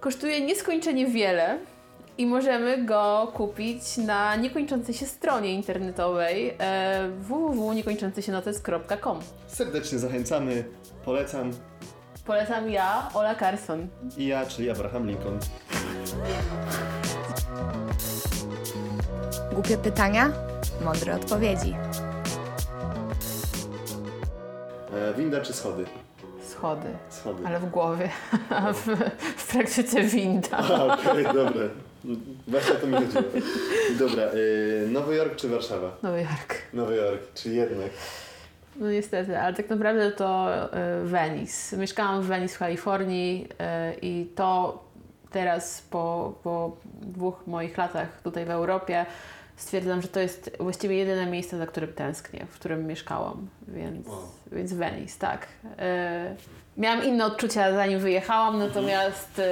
Kosztuje nieskończenie wiele i możemy go kupić na niekończącej się stronie internetowej e, www.niekończącysienotes.com. Serdecznie zachęcamy, polecam Polecam ja, Ola Carson. i ja, czyli Abraham Lincoln. Głupie pytania? Mądre odpowiedzi. E, winda czy schody? Schody. Schody. Ale w głowie, a w, w praktyce winda. A, Okej, dobra. Właśnie o to mi chodziło. Dobra, e, Nowy Jork czy Warszawa? Nowy Jork. Nowy Jork, czy jednak? No niestety, ale tak naprawdę to y, Venice. Mieszkałam w Venice w Kalifornii y, i to teraz po, po dwóch moich latach tutaj w Europie stwierdzam, że to jest właściwie jedyne miejsce, za którym tęsknię, w którym mieszkałam, więc, Wow. więc Venice, tak. Y, miałam inne odczucia zanim wyjechałam, natomiast y,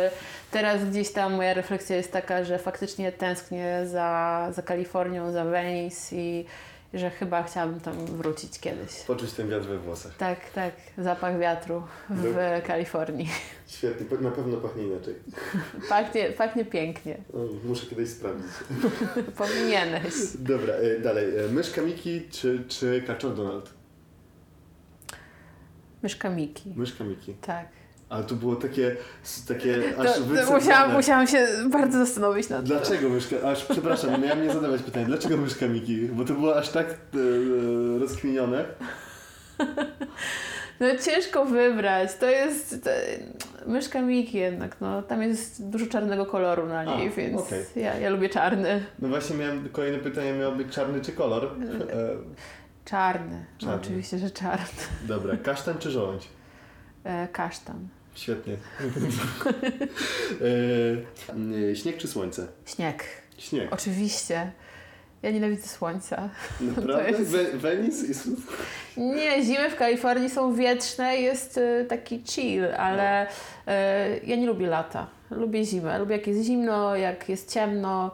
teraz gdzieś tam moja refleksja jest taka, że faktycznie tęsknię za, za Kalifornią, za Venice i że chyba chciałabym tam wrócić kiedyś. Poczuć ten wiatr we włosach. Tak, tak, zapach wiatru w Kalifornii. Świetnie, na pewno pachnie inaczej. Pachnie, pachnie pięknie. O, muszę kiedyś sprawdzić. Powinieneś. Dobra, e, dalej. E, myszka Miki czy, czy kaczor Donald? Myszka Miki. Myszka Miki. Tak. Ale to było takie, takie To, aż to wycofane. musiałam, musiałam się bardzo zastanowić nad tym. Dlaczego myszka? Aż przepraszam, miałem nie zadawać pytania. Dlaczego myszka Miki? Bo to było aż tak e, e, rozkminione. No ciężko wybrać. To jest to, myszka Miki jednak, no. Tam jest dużo czarnego koloru na niej, A, więc okej. ja, ja lubię czarny. No właśnie miałem kolejne pytanie, miało być czarny czy kolor? E, Czarny. No, Czarny. oczywiście, że czarny. dobra, kasztan czy żołądź? E, kasztan. Świetnie. e, śnieg czy słońce? Śnieg. Śnieg. Oczywiście. Ja nienawidzę słońca. Naprawdę? jest- We, Venice jest... Nie, zimy w Kalifornii są wietrzne, jest e, taki chill, ale e, ja nie lubię lata. Lubię zimę. Lubię jak jest zimno, jak jest ciemno.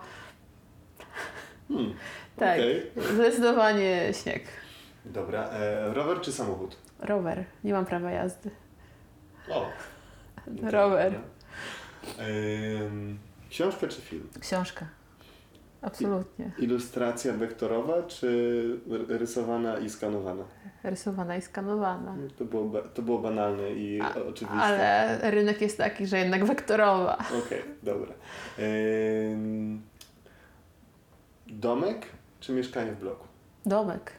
Hmm. Tak, okej. zdecydowanie śnieg. Dobra, e, rower czy samochód? Rower. Nie mam prawa jazdy. O. Rower. Ym, książka czy film? Książka. Absolutnie. Ilustracja wektorowa czy r- rysowana i skanowana? Rysowana i skanowana. To było, ba- to było banalne i A- oczywiste. Ale rynek jest taki, że jednak wektorowa. Okej, dobra. Ym, domek czy mieszkanie w bloku? Domek.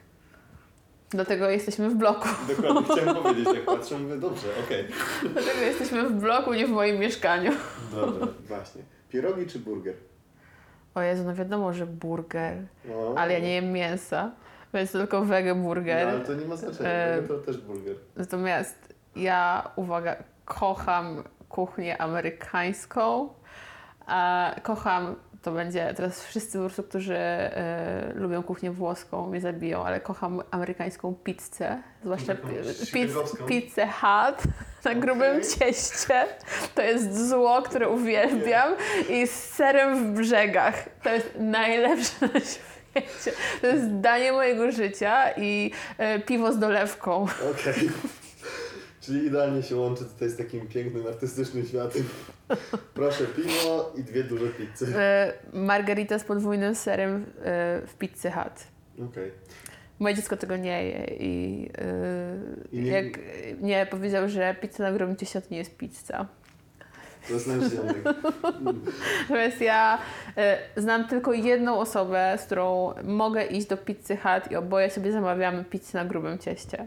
Dlatego jesteśmy w bloku. Dokładnie chciałem powiedzieć, tak patrzę, mówię, dobrze, okej. Dlatego jesteśmy w bloku, nie w moim mieszkaniu. Dobra, właśnie. Pierogi czy burger? O Jezu, no wiadomo, że burger. No, Ale ja nie jem mięsa, więc tylko wege No, burger. ale to nie ma znaczenia, E, to też burger. Natomiast ja, uwaga, kocham kuchnię amerykańską. A kocham, to będzie, teraz wszyscy po prostu, którzy e, lubią kuchnię włoską mnie zabiją, ale kocham amerykańską pizzę, zwłaszcza pi- pizzę Hut na grubym Okej. cieście. To jest zło, które uwielbiam i z serem w brzegach. To jest najlepsze na świecie. To jest danie mojego życia i e, piwo z dolewką. Okej. Czyli idealnie się łączy tutaj z takim pięknym, artystycznym światem. Proszę piwo i dwie duże pizzy. E, margarita z podwójnym serem e, w pizzy Hut. Okej. Moje dziecko tego nie je i, I yy, nie- jak nie powiedział, że pizza na grubym cieście to nie jest pizza. To znasz. Natomiast ja y, znam tylko jedną osobę, z którą mogę iść do pizzy Hut i oboje sobie zamawiamy pizzę na grubym cieście.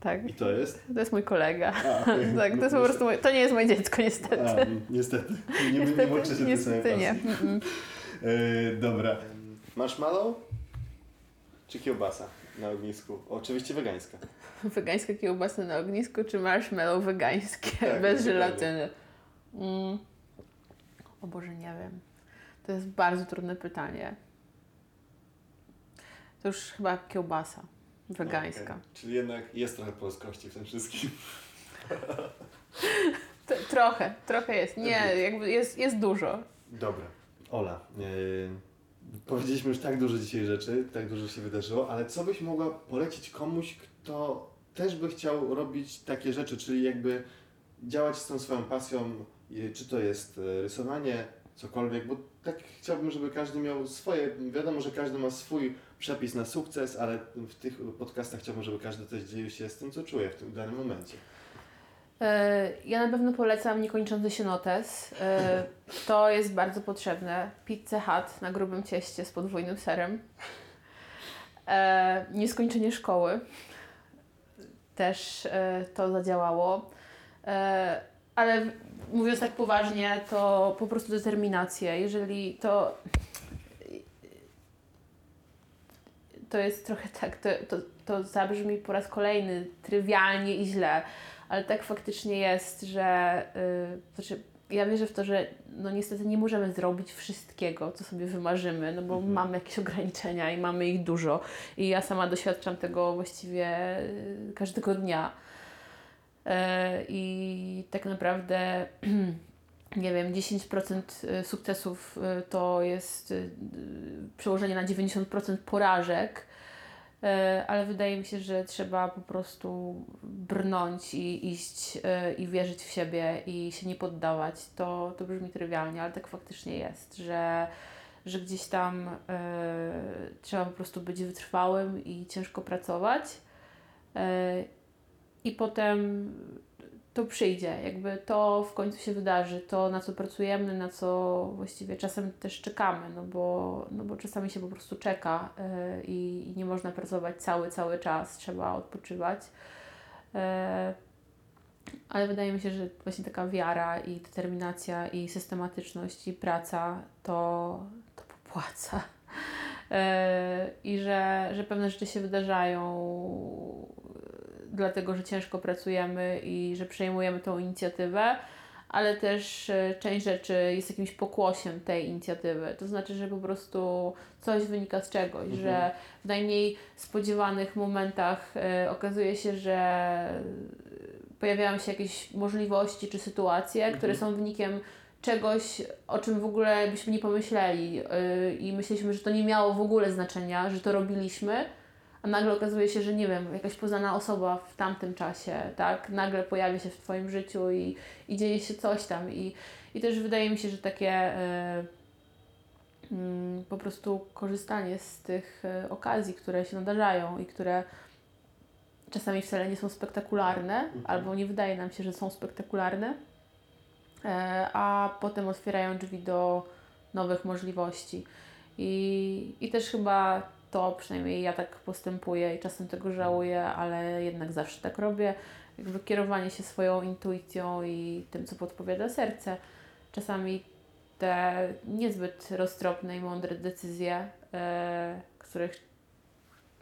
Tak, I to jest? to jest mój kolega. A. Tak, to jest po prostu mój, to nie jest moje dziecko niestety. A, niestety. Nie, nie, nie łączy się niestety nie. E, dobra. Marshmallow czy kiełbasa na ognisku? Oczywiście wegańska. Wegańska kiełbasa na ognisku czy marshmallow wegańskie Tak, bez żelatyny? Mm. O Boże, nie wiem. To jest bardzo trudne pytanie. To już chyba kiełbasa wegańska. Okej. Czyli jednak jest trochę polskości w tym wszystkim. Trochę, trochę jest. Nie, jakby jest, jest dużo. Dobra. Ola, e, powiedzieliśmy już tak dużo dzisiaj rzeczy, tak dużo się wydarzyło, ale co byś mogła polecić komuś, kto też by chciał robić takie rzeczy, czyli jakby działać z tą swoją pasją, czy to jest e, rysowanie, cokolwiek, bo tak chciałbym, żeby każdy miał swoje, wiadomo, że każdy ma swój przepis na sukces, ale w tych podcastach chciałbym, żeby każdy też dzielił się z tym, co czuje w tym danym momencie. E, Ja na pewno polecam niekończący się notes. E, To jest bardzo potrzebne. Pizzę Hut na grubym cieście z podwójnym serem. E, Nieskończenie szkoły. Też to zadziałało. Ale mówiąc tak poważnie, to po prostu determinacja. Jeżeli to. To jest trochę tak, to, to, to zabrzmi po raz kolejny trywialnie i źle, ale tak faktycznie jest, że yy, znaczy, ja wierzę w to, że no niestety nie możemy zrobić wszystkiego, co sobie wymarzymy, no bo Mhm. mamy jakieś ograniczenia i mamy ich dużo. I ja sama doświadczam tego właściwie yy, każdego dnia. Yy, I tak naprawdę nie wiem, 10% sukcesów y, to jest y, przełożenie na 90% porażek, y, ale wydaje mi się, że trzeba po prostu brnąć i iść y, i wierzyć w siebie i się nie poddawać. To, to brzmi trywialnie, ale tak faktycznie jest, że, że gdzieś tam y, trzeba po prostu być wytrwałym i ciężko pracować. Y, i potem to przyjdzie, jakby to w końcu się wydarzy, to na co pracujemy, na co właściwie czasem też czekamy, no bo, no bo czasami się po prostu czeka y, i, nie można pracować cały, cały czas, trzeba odpoczywać. E, ale wydaje mi się, że właśnie taka wiara i determinacja i systematyczność i praca to, to popłaca. E, I że, że pewne rzeczy się wydarzają dlatego, że ciężko pracujemy i że przejmujemy tą inicjatywę, ale też e, część rzeczy jest jakimś pokłosiem tej inicjatywy. To znaczy, że po prostu coś wynika z czegoś, Mhm. że w najmniej spodziewanych momentach e, okazuje się, że pojawiają się jakieś możliwości czy sytuacje, które są wynikiem czegoś, o czym w ogóle byśmy nie pomyśleli yy, i myśleliśmy, że to nie miało w ogóle znaczenia, że to robiliśmy, a nagle okazuje się, że nie wiem, jakaś poznana osoba w tamtym czasie, tak, nagle pojawia się w Twoim życiu i, i dzieje się coś tam i, i też wydaje mi się, że takie yy, mm, po prostu korzystanie z tych yy, okazji, które się nadarzają i które czasami wcale nie są spektakularne, albo nie wydaje nam się, że są spektakularne, e, a potem otwierają drzwi do nowych możliwości. I, I też chyba to, przynajmniej ja tak postępuję i czasem tego żałuję, ale jednak zawsze tak robię. Jakby kierowanie się swoją intuicją i tym, co podpowiada serce. Czasami te niezbyt roztropne i mądre decyzje, e, których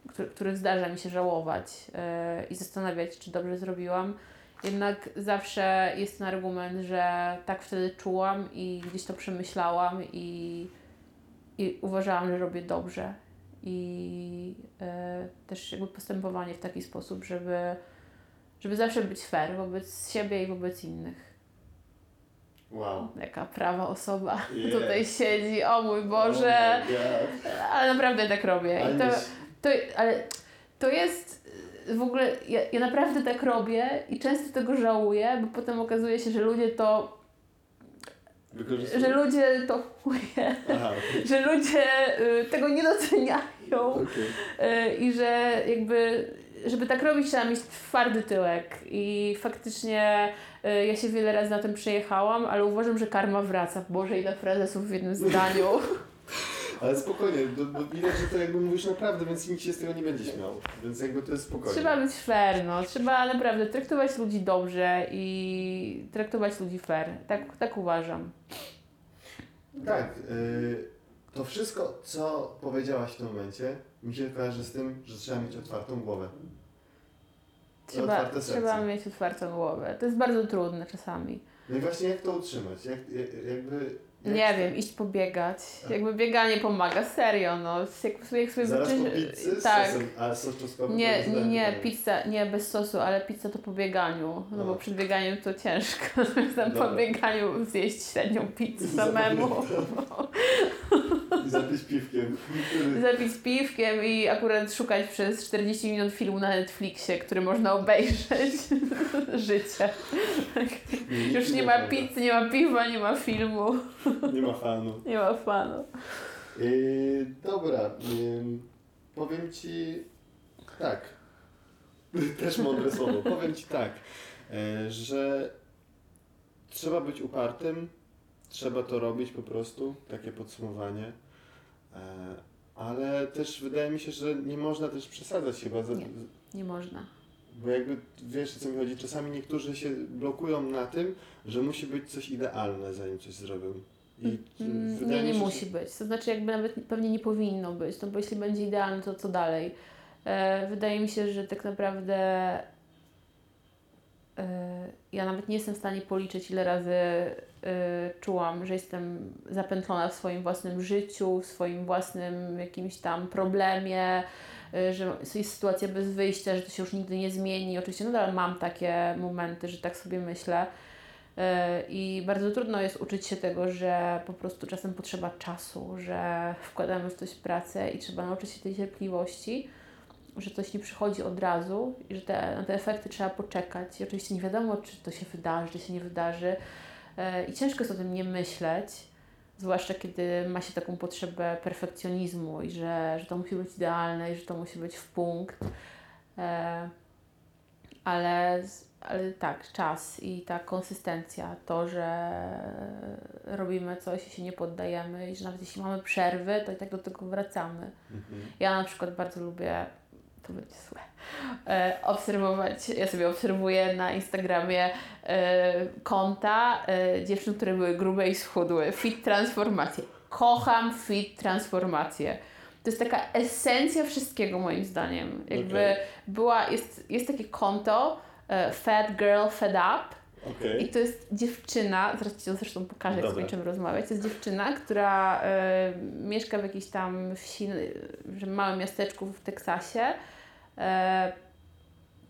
któ- których zdarza mi się żałować yy, i zastanawiać, czy dobrze zrobiłam. Jednak zawsze jest ten argument, że tak wtedy czułam i gdzieś to przemyślałam i, i uważałam, że robię dobrze. I yy, też jakby postępowanie w taki sposób, żeby, żeby zawsze być fair wobec siebie i wobec innych. Wow. Jaka prawa osoba Yeah. tutaj siedzi, o mój Boże, Oh my God. ale naprawdę tak robię. I to, Ale to, ale to jest y, w ogóle, ja, ja naprawdę tak robię i często tego żałuję, bo potem okazuje się, że ludzie to, że ludzie to chuje, Aha, że ludzie y, tego nie doceniają okej. y, i że jakby, żeby tak robić trzeba mieć twardy tyłek i faktycznie y, ja się wiele razy na tym przejechałam, ale uważam, że karma wraca. Boże, ile frazesów w jednym zdaniu. Ale spokojnie, bo, bo widać, że to jakby mówisz naprawdę, więc nikt się z tego nie będzie śmiał. Więc jakby to jest spokojnie. Trzeba być fair, no. Trzeba naprawdę traktować ludzi dobrze i traktować ludzi fair. Tak, tak uważam. Tak, y, to wszystko, co powiedziałaś w tym momencie, mi się kojarzy z tym, że trzeba mieć otwartą głowę. Trzeba, otwarte trzeba mieć otwartą głowę. To jest bardzo trudne czasami. No i właśnie jak to utrzymać? Jak, jakby... Nie wiem, iść pobiegać. Jakby bieganie pomaga, serio, no. Jak sobie, jak sobie Zaraz po wyczy- pizzy z Tak. sosem, a sos czosnkowy Nie, nie, nie, pytanie. pizza, nie bez sosu, ale pizza to po bieganiu, no bo No. przed bieganiem to ciężko, tam po Dobra. bieganiu zjeść średnią pizzę samemu. I zapić piwkiem. Zapić piwkiem i akurat szukać przez 40 minut filmu na Netflixie, który można obejrzeć. Życie. Już nie ma pizzy, nie ma piwa, nie ma filmu, Nie ma fanu. nie ma fanu. Yy, dobra, ym, powiem Ci tak. Też mądre słowo. Powiem Ci tak, e, że trzeba być upartym, trzeba to robić po prostu, takie podsumowanie. E, ale też wydaje mi się, że nie można też przesadzać chyba. Za, Nie. Nie można. Bo jakby wiesz o co mi chodzi, czasami niektórzy się blokują na tym, że musi być coś idealne, zanim coś zrobią. I Mm, wydaje Nie, nie się, musi być. To znaczy jakby nawet pewnie nie powinno być, no bo jeśli będzie idealne, to co dalej? E, wydaje mi się, że tak naprawdę e, ja nawet nie jestem w stanie policzyć, ile razy e, czułam, że jestem zapętlona w swoim własnym życiu, w swoim własnym jakimś tam problemie, e, że jest sytuacja bez wyjścia, że to się już nigdy nie zmieni. Oczywiście nadal mam takie momenty, że tak sobie myślę. E, I bardzo trudno jest uczyć się tego, że po prostu czasem potrzeba czasu, że wkładamy w coś pracę i trzeba nauczyć się tej cierpliwości, że coś nie przychodzi od razu i że te, na te efekty trzeba poczekać. I oczywiście nie wiadomo, czy to się wydarzy, czy się nie wydarzy. E, I ciężko jest o tym nie myśleć, zwłaszcza kiedy ma się taką potrzebę perfekcjonizmu i że, że to musi być idealne i że to musi być w punkt. E, ale, ale tak, czas i ta konsystencja, to, że robimy coś i się nie poddajemy i że nawet jeśli mamy przerwy, to i tak do tego wracamy. Ja na przykład bardzo lubię, to będzie złe, e, obserwować, ja sobie obserwuję na Instagramie e, konta e, dziewczyn, które były grube i schudły, fit transformacje. Kocham fit transformacje. To jest taka esencja wszystkiego moim zdaniem. Jakby Okej. była, jest, jest takie konto Fat Girl Fed Up Okej. i to jest dziewczyna, zaraz Ci to zresztą pokażę, jak Dobra. skończymy rozmawiać. To jest dziewczyna, która e, mieszka w jakiejś tam wsi, w małym miasteczku w Teksasie. E,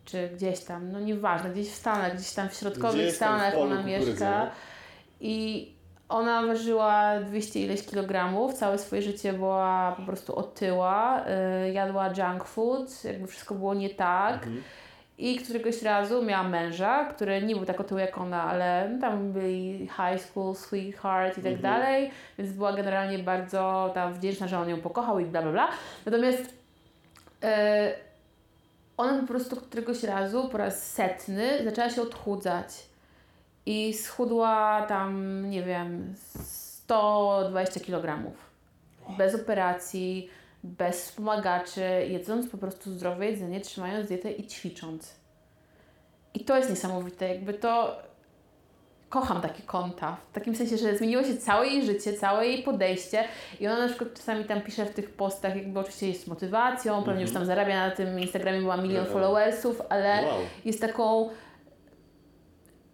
czy gdzieś tam, no nieważne, gdzieś w Stanach, gdzieś tam w środkowych Gdzieś Stanach ona mieszka. no. I ona ważyła 200 ileś kilogramów, całe swoje życie była po prostu otyła, y, jadła junk food, jakby wszystko było nie tak. Mhm. I któregoś razu miała męża, który nie był tak otyły jak ona, ale tam byli high school, sweetheart i tak Mhm. dalej, więc była generalnie bardzo tam wdzięczna, że on ją pokochał i bla bla bla. Natomiast e, ona po prostu któregoś razu, po raz setny, zaczęła się odchudzać. I schudła tam, nie wiem, 120 kg. Bez operacji, bez wspomagaczy, jedząc po prostu zdrowe jedzenie, trzymając dietę i ćwicząc. I to jest niesamowite, jakby to kocham takie konta. W takim sensie, że zmieniło się całe jej życie, całe jej podejście i ona na przykład czasami tam pisze w tych postach, jakby oczywiście jest motywacją, pewnie już tam zarabia na tym Instagramie, ma milion Mhm. followersów, ale Wow. jest taką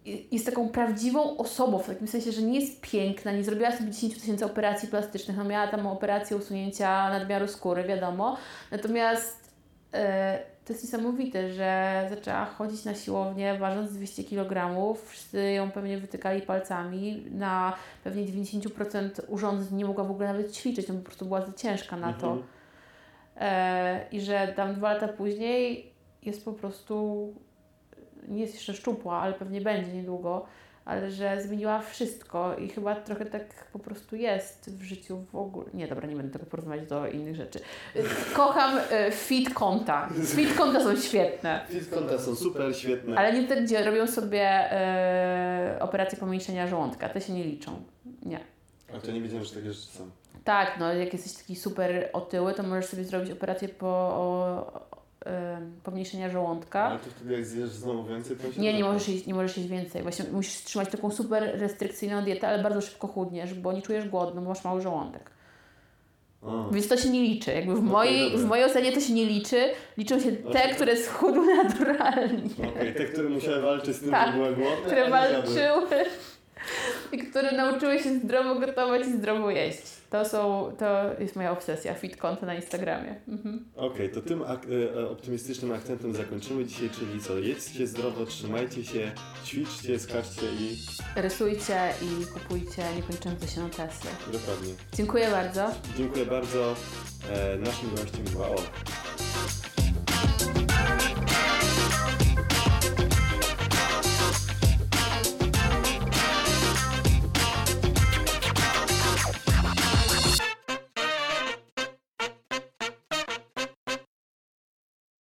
jest taką prawdziwą osobą, w takim sensie, że nie jest piękna, nie zrobiła sobie 10 tysięcy operacji plastycznych, no miała tam operację usunięcia nadmiaru skóry, wiadomo. Natomiast e, to jest niesamowite, że zaczęła chodzić na siłownię ważąc 200 kg, wszyscy ją pewnie wytykali palcami, na pewnie 90% urządzeń nie mogła w ogóle nawet ćwiczyć, no po prostu była za ciężka na to. Mhm. E, I że tam dwa lata później jest po prostu, nie jest jeszcze szczupła, ale pewnie będzie niedługo, ale że zmieniła wszystko i chyba trochę tak po prostu jest w życiu w ogóle. Nie, dobra, nie będę tego porównywać do innych rzeczy. Kocham e, fit konta. Fit konta są świetne. Fit konta są super, świetne. Ale nie te, gdzie robią sobie e, operację pomniejszenia żołądka. Te się nie liczą. Nie. A to nie wiedziałem, że takie rzeczy są. Tak, no jak jesteś taki super otyły, to możesz sobie zrobić operację po o, pomniejszenia żołądka. Ale to wtedy jak zjesz znowu więcej, to się Nie, nie możesz, jeść, nie możesz jeść więcej. Właśnie musisz trzymać taką super restrykcyjną dietę, ale bardzo szybko chudniesz, bo nie czujesz głodu, bo masz mały żołądek. A. Więc to się nie liczy. Jakby w, mojej, w mojej ocenie to się nie liczy. Liczą się te, które schudły naturalnie. Okej, te, które musiały walczyć z tym, Tak, że były głodne, które walczyły i które nauczyły się zdrowo gotować i zdrowo jeść. To są, to jest moja obsesja, fit konto na Instagramie. Mhm. Okej, to tym ak- e, optymistycznym akcentem zakończymy dzisiaj, czyli co? Jedzcie zdrowo, trzymajcie się, ćwiczcie, skaczcie i Rysujcie i kupujcie niekończące się notesy. dokładnie. Dziękuję bardzo. Dziękuję bardzo. E, naszym gościem była Ola.